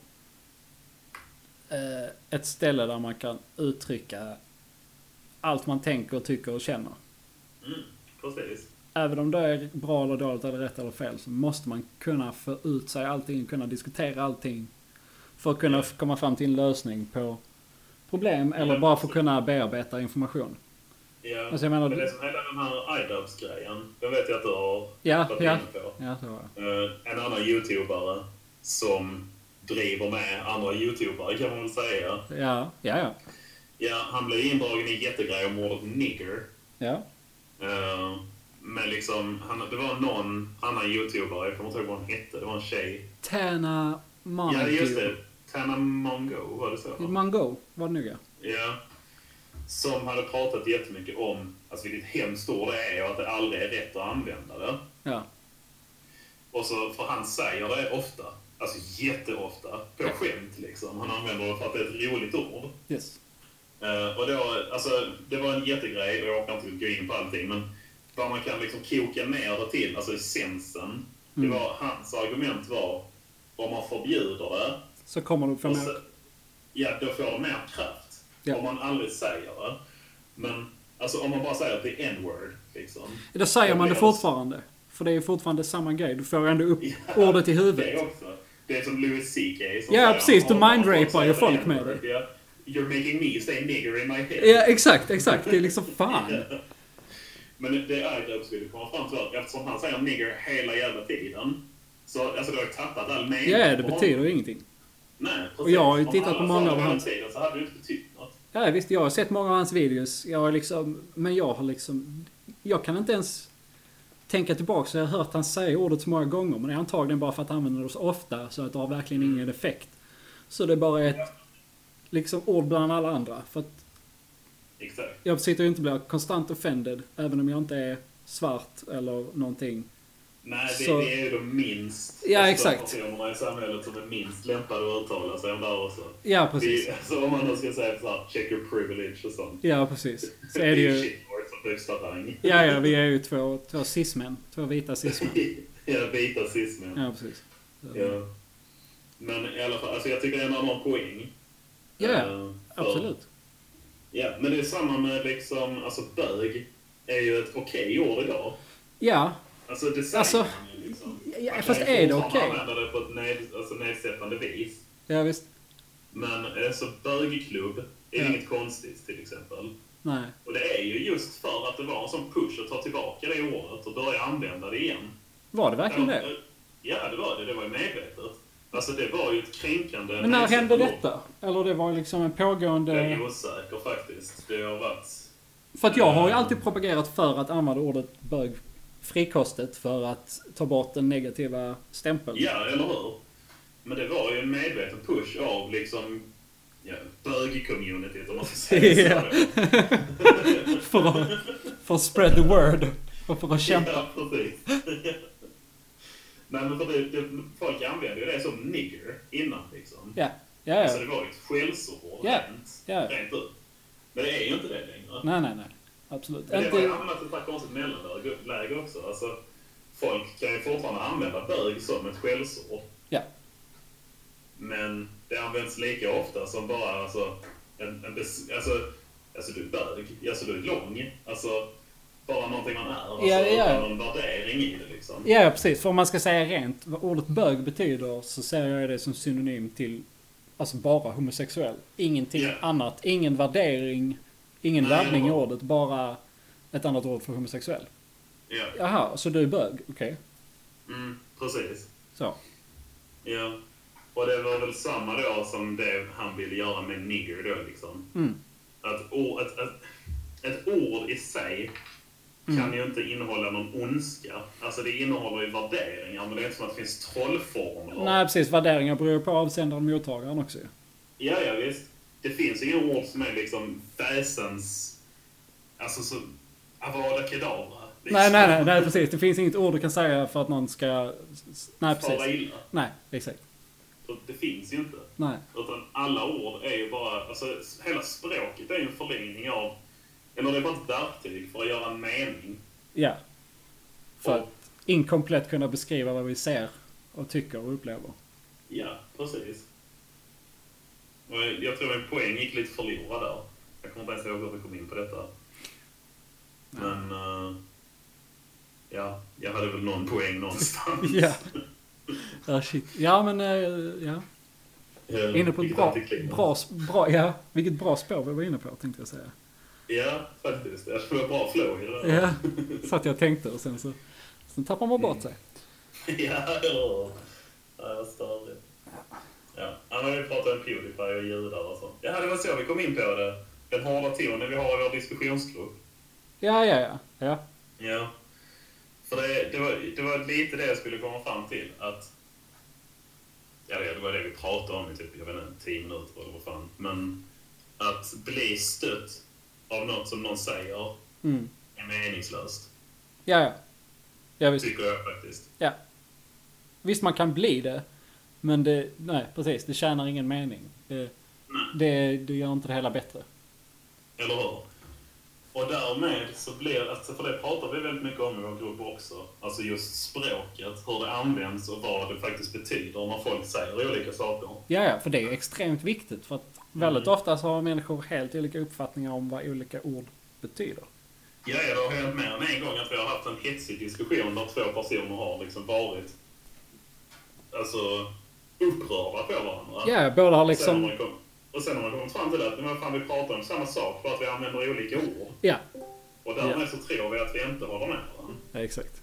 eh, ett ställe där man kan uttrycka allt man tänker, tycker och känner. Mm, precis. Även om det är bra eller dåligt eller rätt eller fel så måste man kunna få ut sig allting, kunna diskutera allting. För att kunna Ja. komma fram till en lösning på problem eller bara för att kunna bearbeta information. Ja. Alltså, menar- Men det är som hela den här iDubbbs-grejen. Den vet jag att du har Ja, varit ja. inne på. Ja, var det. Eh, en annan youtubare som driver med andra youtubare kan man väl säga. Ja, ja, ja. Ja, han blev indragen i en jättegrej om mordet nigger. Ja, Uh, men liksom, han, det var någon annan youtubare, jag kommer inte ihåg vad hon hette, det var en tjej. Tana Mongo. Ja, just det. Tana Mongo, var det så? Mongo var det nog ja. Ja. Som hade pratat jättemycket om alltså vilket hemskt ord det är och att det aldrig är rätt att använda det. Ja, Och så, för han säger det ofta, alltså jätteofta, på skämt liksom. Han använder det för att det är ett roligt ord. yes. Eh, och då, alltså, det var en jättegrej och jag orkar inte gå in på allting, men vad man kan liksom koka ner det till, alltså essensen, det Mm. var, hans argument var om man förbjuder det, Så kommer och med. så, ja, då får det mer kraft. Ja. Om man aldrig säger det. Men alltså, om man bara säger att det är n-word, liksom. Då säger man det fortfarande. För det är ju fortfarande samma grej. Du får ändå upp Ja, ordet i Det huvudet. också. Det är som Louis CK som Ja, precis, du "Om- om mindrapar ju folk med n-word", det. Ja, You're making me say nigger in my head. Ja, exakt, exakt. Det är liksom fan. Men det Agrup skulle komma fram till eftersom han säger nigger hela jävla tiden. Så alltså, du har ju tappat all mening. Ja, det betyder ju ingenting. Nej, precis. Och jag har ju Om tittat alla på många sa av det hela hans- tiden så hade det inte betytt. Ja, visst, jag har sett många av hans videos. Jag har liksom, men jag har liksom... Jag kan inte ens tänka tillbaka så jag har hört han säga ordet så många gånger. Men det är antagligen bara för att han använder det så ofta så att det har verkligen ingen effekt. Så det är bara ett liksom ord bland alla andra. För att Exakt. jag sitter ju inte och blir konstant offended även om jag inte är svart eller någonting. Nej, det, Så- det är ju de minst... Ja, alltså, exakt. personerna i samhället som är minst lämpade att uttala sig om det här också. Ja, precis. Vi, alltså, om man då ska säga så här, check your privilege och sånt. Ja, precis. Så är det ju... shitword som högsta rang. Ja, ja, vi är ju två, två cis-män. Två vita cis-män. ja, vita cismen. Ja, precis. Ja. Men i alla fall, alltså jag tycker ändå han har en poäng. Ja, för- absolut. Ja, men det är samma med liksom, alltså bög är ju ett okej ord idag. Ja, Alltså det säger Alltså, man ju liksom. ja, Man fast kan är det okej? använda det på ett ned, alltså nedsättande vis. Ja, visst. Men alltså bögklubb är Ja. inget konstigt till exempel. Nej. Och det är ju just för att det var en sån push att ta tillbaka det ordet och börja använda det igen. Var det verkligen det? Ja, det var det. Det var ju medvetet. Alltså det var ju ett kränkande... Men när hände detta? Eller det var liksom en Jag pågående... är osäker faktiskt. Det har varit... För att jag har ju alltid propagerat för att använda ordet bög frikostet för att ta bort den negativa stämpeln. Ja, eller hur? Men det var ju en medveten push av liksom... Ja, bög-communityt om man ska säga så. för, att, för att spread the word. Och för att kämpa. Ja, precis. Nej, men för det, det, folk använde ju det som nigger innan liksom. Ja, ja, Så ja. det var ju ett skällsord Ja, rent, ja. rent ut. Men det är ju inte det längre. Nej, nej, nej. Absolut. Men det har ju hamnat i ett konstigt mellanläge också. Alltså, folk kan ju fortfarande använda bög som ett skällsord. Ja. Men det används lika ofta som bara alltså, en, en bes, alltså, alltså du är bög, alltså du är lång. Alltså bara någonting man är. Alltså, Ja, ja. någon värdering i det liksom. Ja, precis. För om man ska säga rent vad ordet bög betyder så ser jag det som synonym till alltså bara homosexuell. Ingenting Ja. annat. Ingen värdering, ingen Nej, laddning i ordet. Bara ett annat ord för homosexuell. Ja, Jaha, så du är bög? Okej. mm, precis. Så. Ja. Och det var väl samma då som det han ville göra med nigger då liksom. Mm. Att ord, ett, ett, ett ord i sig kan ju inte innehålla någon ondska. Alltså det innehåller ju värderingar, men det är inte som att det finns trollformler. Nej, precis. Värderingar beror på avsändaren och mottagaren också ju. Ja, ja visst. Det finns inga ord som är liksom väsens... Alltså så... Avada kedavra. liksom. Nej, nej, nej, nej, precis. Det finns inget ord du kan säga för att någon ska... Nej, Fara precis. illa. Nej, exakt. Det finns ju inte. Nej. Utan alla ord är ju bara... Alltså hela språket är ju en förlängning av... Eller det är bara ett verktyg för att göra en mening. Ja. För Och- att inkomplett kunna beskriva vad vi ser och tycker och upplever. Ja, precis. Jag- jag tror min poäng gick lite förlorad där. Jag kommer inte ens ihåg hur vi kom in på detta. Men... eh, ja, jag hade väl någon poäng någonstans. Ja. Ja, shit. Ja, men... eh, Ja. Eh, Inne på ett bra, bra, bra... Ja, vilket bra spår vi var inne på, tänkte jag säga. Ja, faktiskt. Jag tror det var bra flow i det där. Ja, satt jag och tänkte och sen så... Sen tappar man bort sig. ja, eller Ja, vad störigt. Ja, ja, men vi pratade om Pewdiepie och judar och sånt. Ja, det var så vi kom in på det. Den hårda tonen vi har i vår diskussionsgrupp. Ja, ja, ja. Ja. Ja. För det, det, var, det var lite det jag skulle komma fram till. Att, ja, det var det vi pratade om i typ, jag vet inte, tio minuter eller vad fan. Men att bli stött av något som någon säger Mm. är meningslöst. Ja, ja. Ja, visst. Tycker jag faktiskt. Ja. Visst, man kan bli det. Men det... Nej, precis. Det tjänar ingen mening. Det, det, det gör inte det hela bättre. Eller hur? Och därmed så blir, alltså för det pratar vi väldigt mycket om i vår grupp också. Alltså just språket, hur det används och vad det faktiskt betyder när folk säger olika saker. Ja, ja, för det är extremt viktigt. För att väldigt ofta så har människor helt olika uppfattningar om vad olika ord betyder. Ja, ja, det har hänt mer än en gång att vi har haft en hetsig diskussion där två personer har liksom varit alltså, upprörda på varandra. Ja, båda har Och sen, liksom... man kom, och sen har man kommit fram till att men fan, vi pratar om samma sak, bara att vi använder olika ord. Ja, Och därmed så tror vi att vi inte håller med varandra. ja exakt.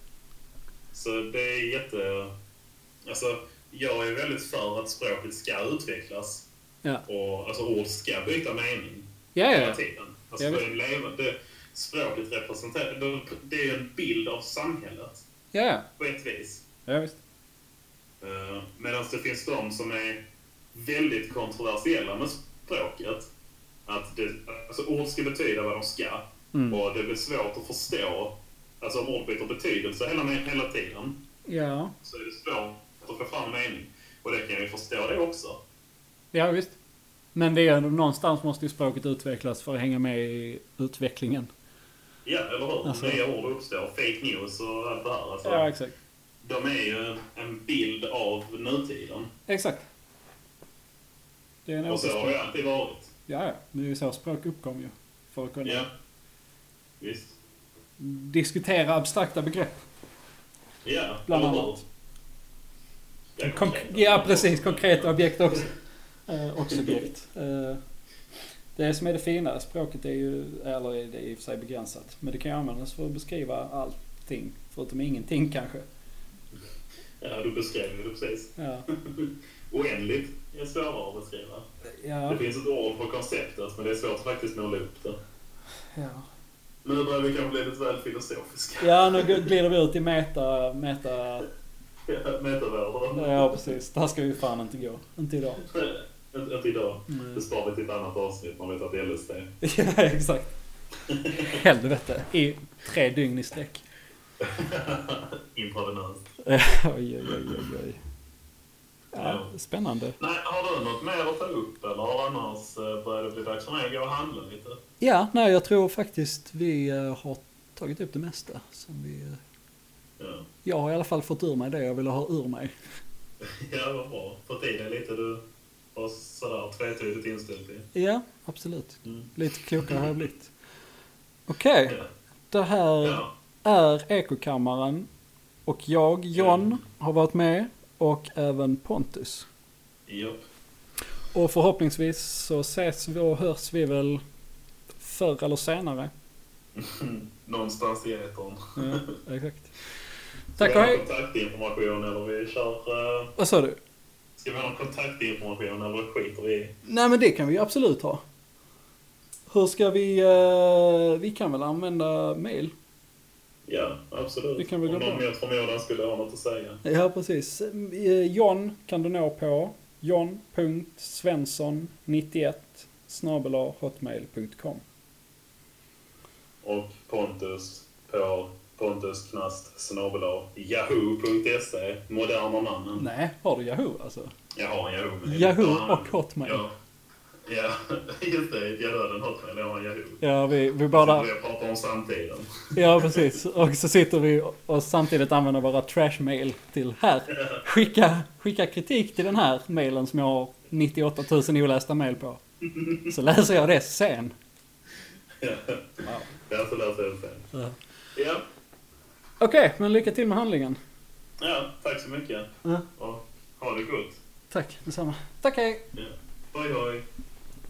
Så det är jätte... Alltså, jag är väldigt för att språket ska utvecklas. Ja, Och alltså ord ska byta mening ja, hela ja. tiden. Alltså, Jag det är en levande... Språket representerar... det- är en bild av samhället, Ja, ja. på ett vis. ja visst. Uh, Medan det finns de som är väldigt kontroversiella med språket. Att det, alltså, ord ska betyda vad de ska. Mm. Och det blir svårt att förstå. Alltså om ord byter betydelse hela, hela tiden Ja, så är det svårt att få fram en mening. Och det kan jag ju förstå det också. ja visst. Men det är någonstans måste ju språket utvecklas för att hänga med i utvecklingen. Ja, eller hur? Alltså- Nya ord uppstår. Fake news och allt det här. Alltså, Ja, exakt. De är ju en bild av nutiden. Exakt. Det är en Och så har det alltid varit. Ja, ja. Det är ju så språk uppkom ju. För att kunna Ja. Visst. diskutera abstrakta begrepp. Ja, Bland annat. Konk- ja, precis. Konkreta objekt också. Eh, och subjekt. Eh, det som är det fina, språket är ju, eller är det i och för sig begränsat. Men det kan ju användas för att beskriva allting. Förutom ingenting kanske. Ja, du beskrev det precis. Ja. Oändligt är svårare att beskriva. Ja. Det finns ett ord för konceptet, men det är svårt att faktiskt måla upp det. Ja. Nu börjar vi kanske bli lite väl filosofiska. ja, nu glider vi ut i meta, meta... Metavärlden. Ja, precis. Det här ska ju fan inte gå. Inte idag. Inte inte idag. Mm. Det sparar vi till ett annat avsnitt när vi tagit LSD. Ja, exakt. Helvete. I tre dygn i sträck. Intravenöst. oj, oj, oj, oj. Ja, spännande. Nej, har du något mer att ta upp eller annars eh, börjar det bli dags för mig att gå och handla lite? Ja, nej, jag tror faktiskt vi eh, har tagit upp det mesta. Som vi, eh, Ja, jag har i alla fall fått ur mig det jag ville ha ur mig. ja vad bra. För tiden är lite du var sådär tvetydigt inställd till. Ja, absolut. Mm. Lite klokare har jag blivit. Okej, Ja. det här Ja. Är Ekokammaren. Och jag, John, har varit med. Och även Pontus. Japp. Och förhoppningsvis så ses vi och hörs vi väl förr eller senare. Någonstans i etern. Ja, exakt. Tack och hej. kontaktinformation eller vi kör... eh, Vad sa du? Ska vi ha någon kontaktinformation eller skiter vi? Nej men det kan vi absolut ha. Hur ska vi... eh, vi kan väl använda mail? Ja, absolut. Det kan väl Om någon mot förmodan skulle ha något att säga. Ja precis. Eh, John kan du nå på john.svensson91 snabel-a hotmail.com Och Pontus på snabel yahoo.se. Moderna mannen. Nej, har du Yahoo alltså? Jag har en Yahoo. Yahoo och Hotmail. Ja, ja just det. Jag dödade en Hotmail. Jag har en Yahoo. Ja, vi, vi Bara... bara... Vi pratar om samtiden. Ja, precis. Och så sitter vi och samtidigt använder våra trashmail till här. Skicka, skicka kritik till den här mailen som jag har 98 000 olästa mail på. Så läser jag det sen. Ja, Wow. jag får läsa det sen. Ja. Ja. Okej, men lycka till med handlingen. ja, tack så mycket. Ja. Och ha det gott. Tack, detsamma. Tack, hej. Ja. Hej, hej.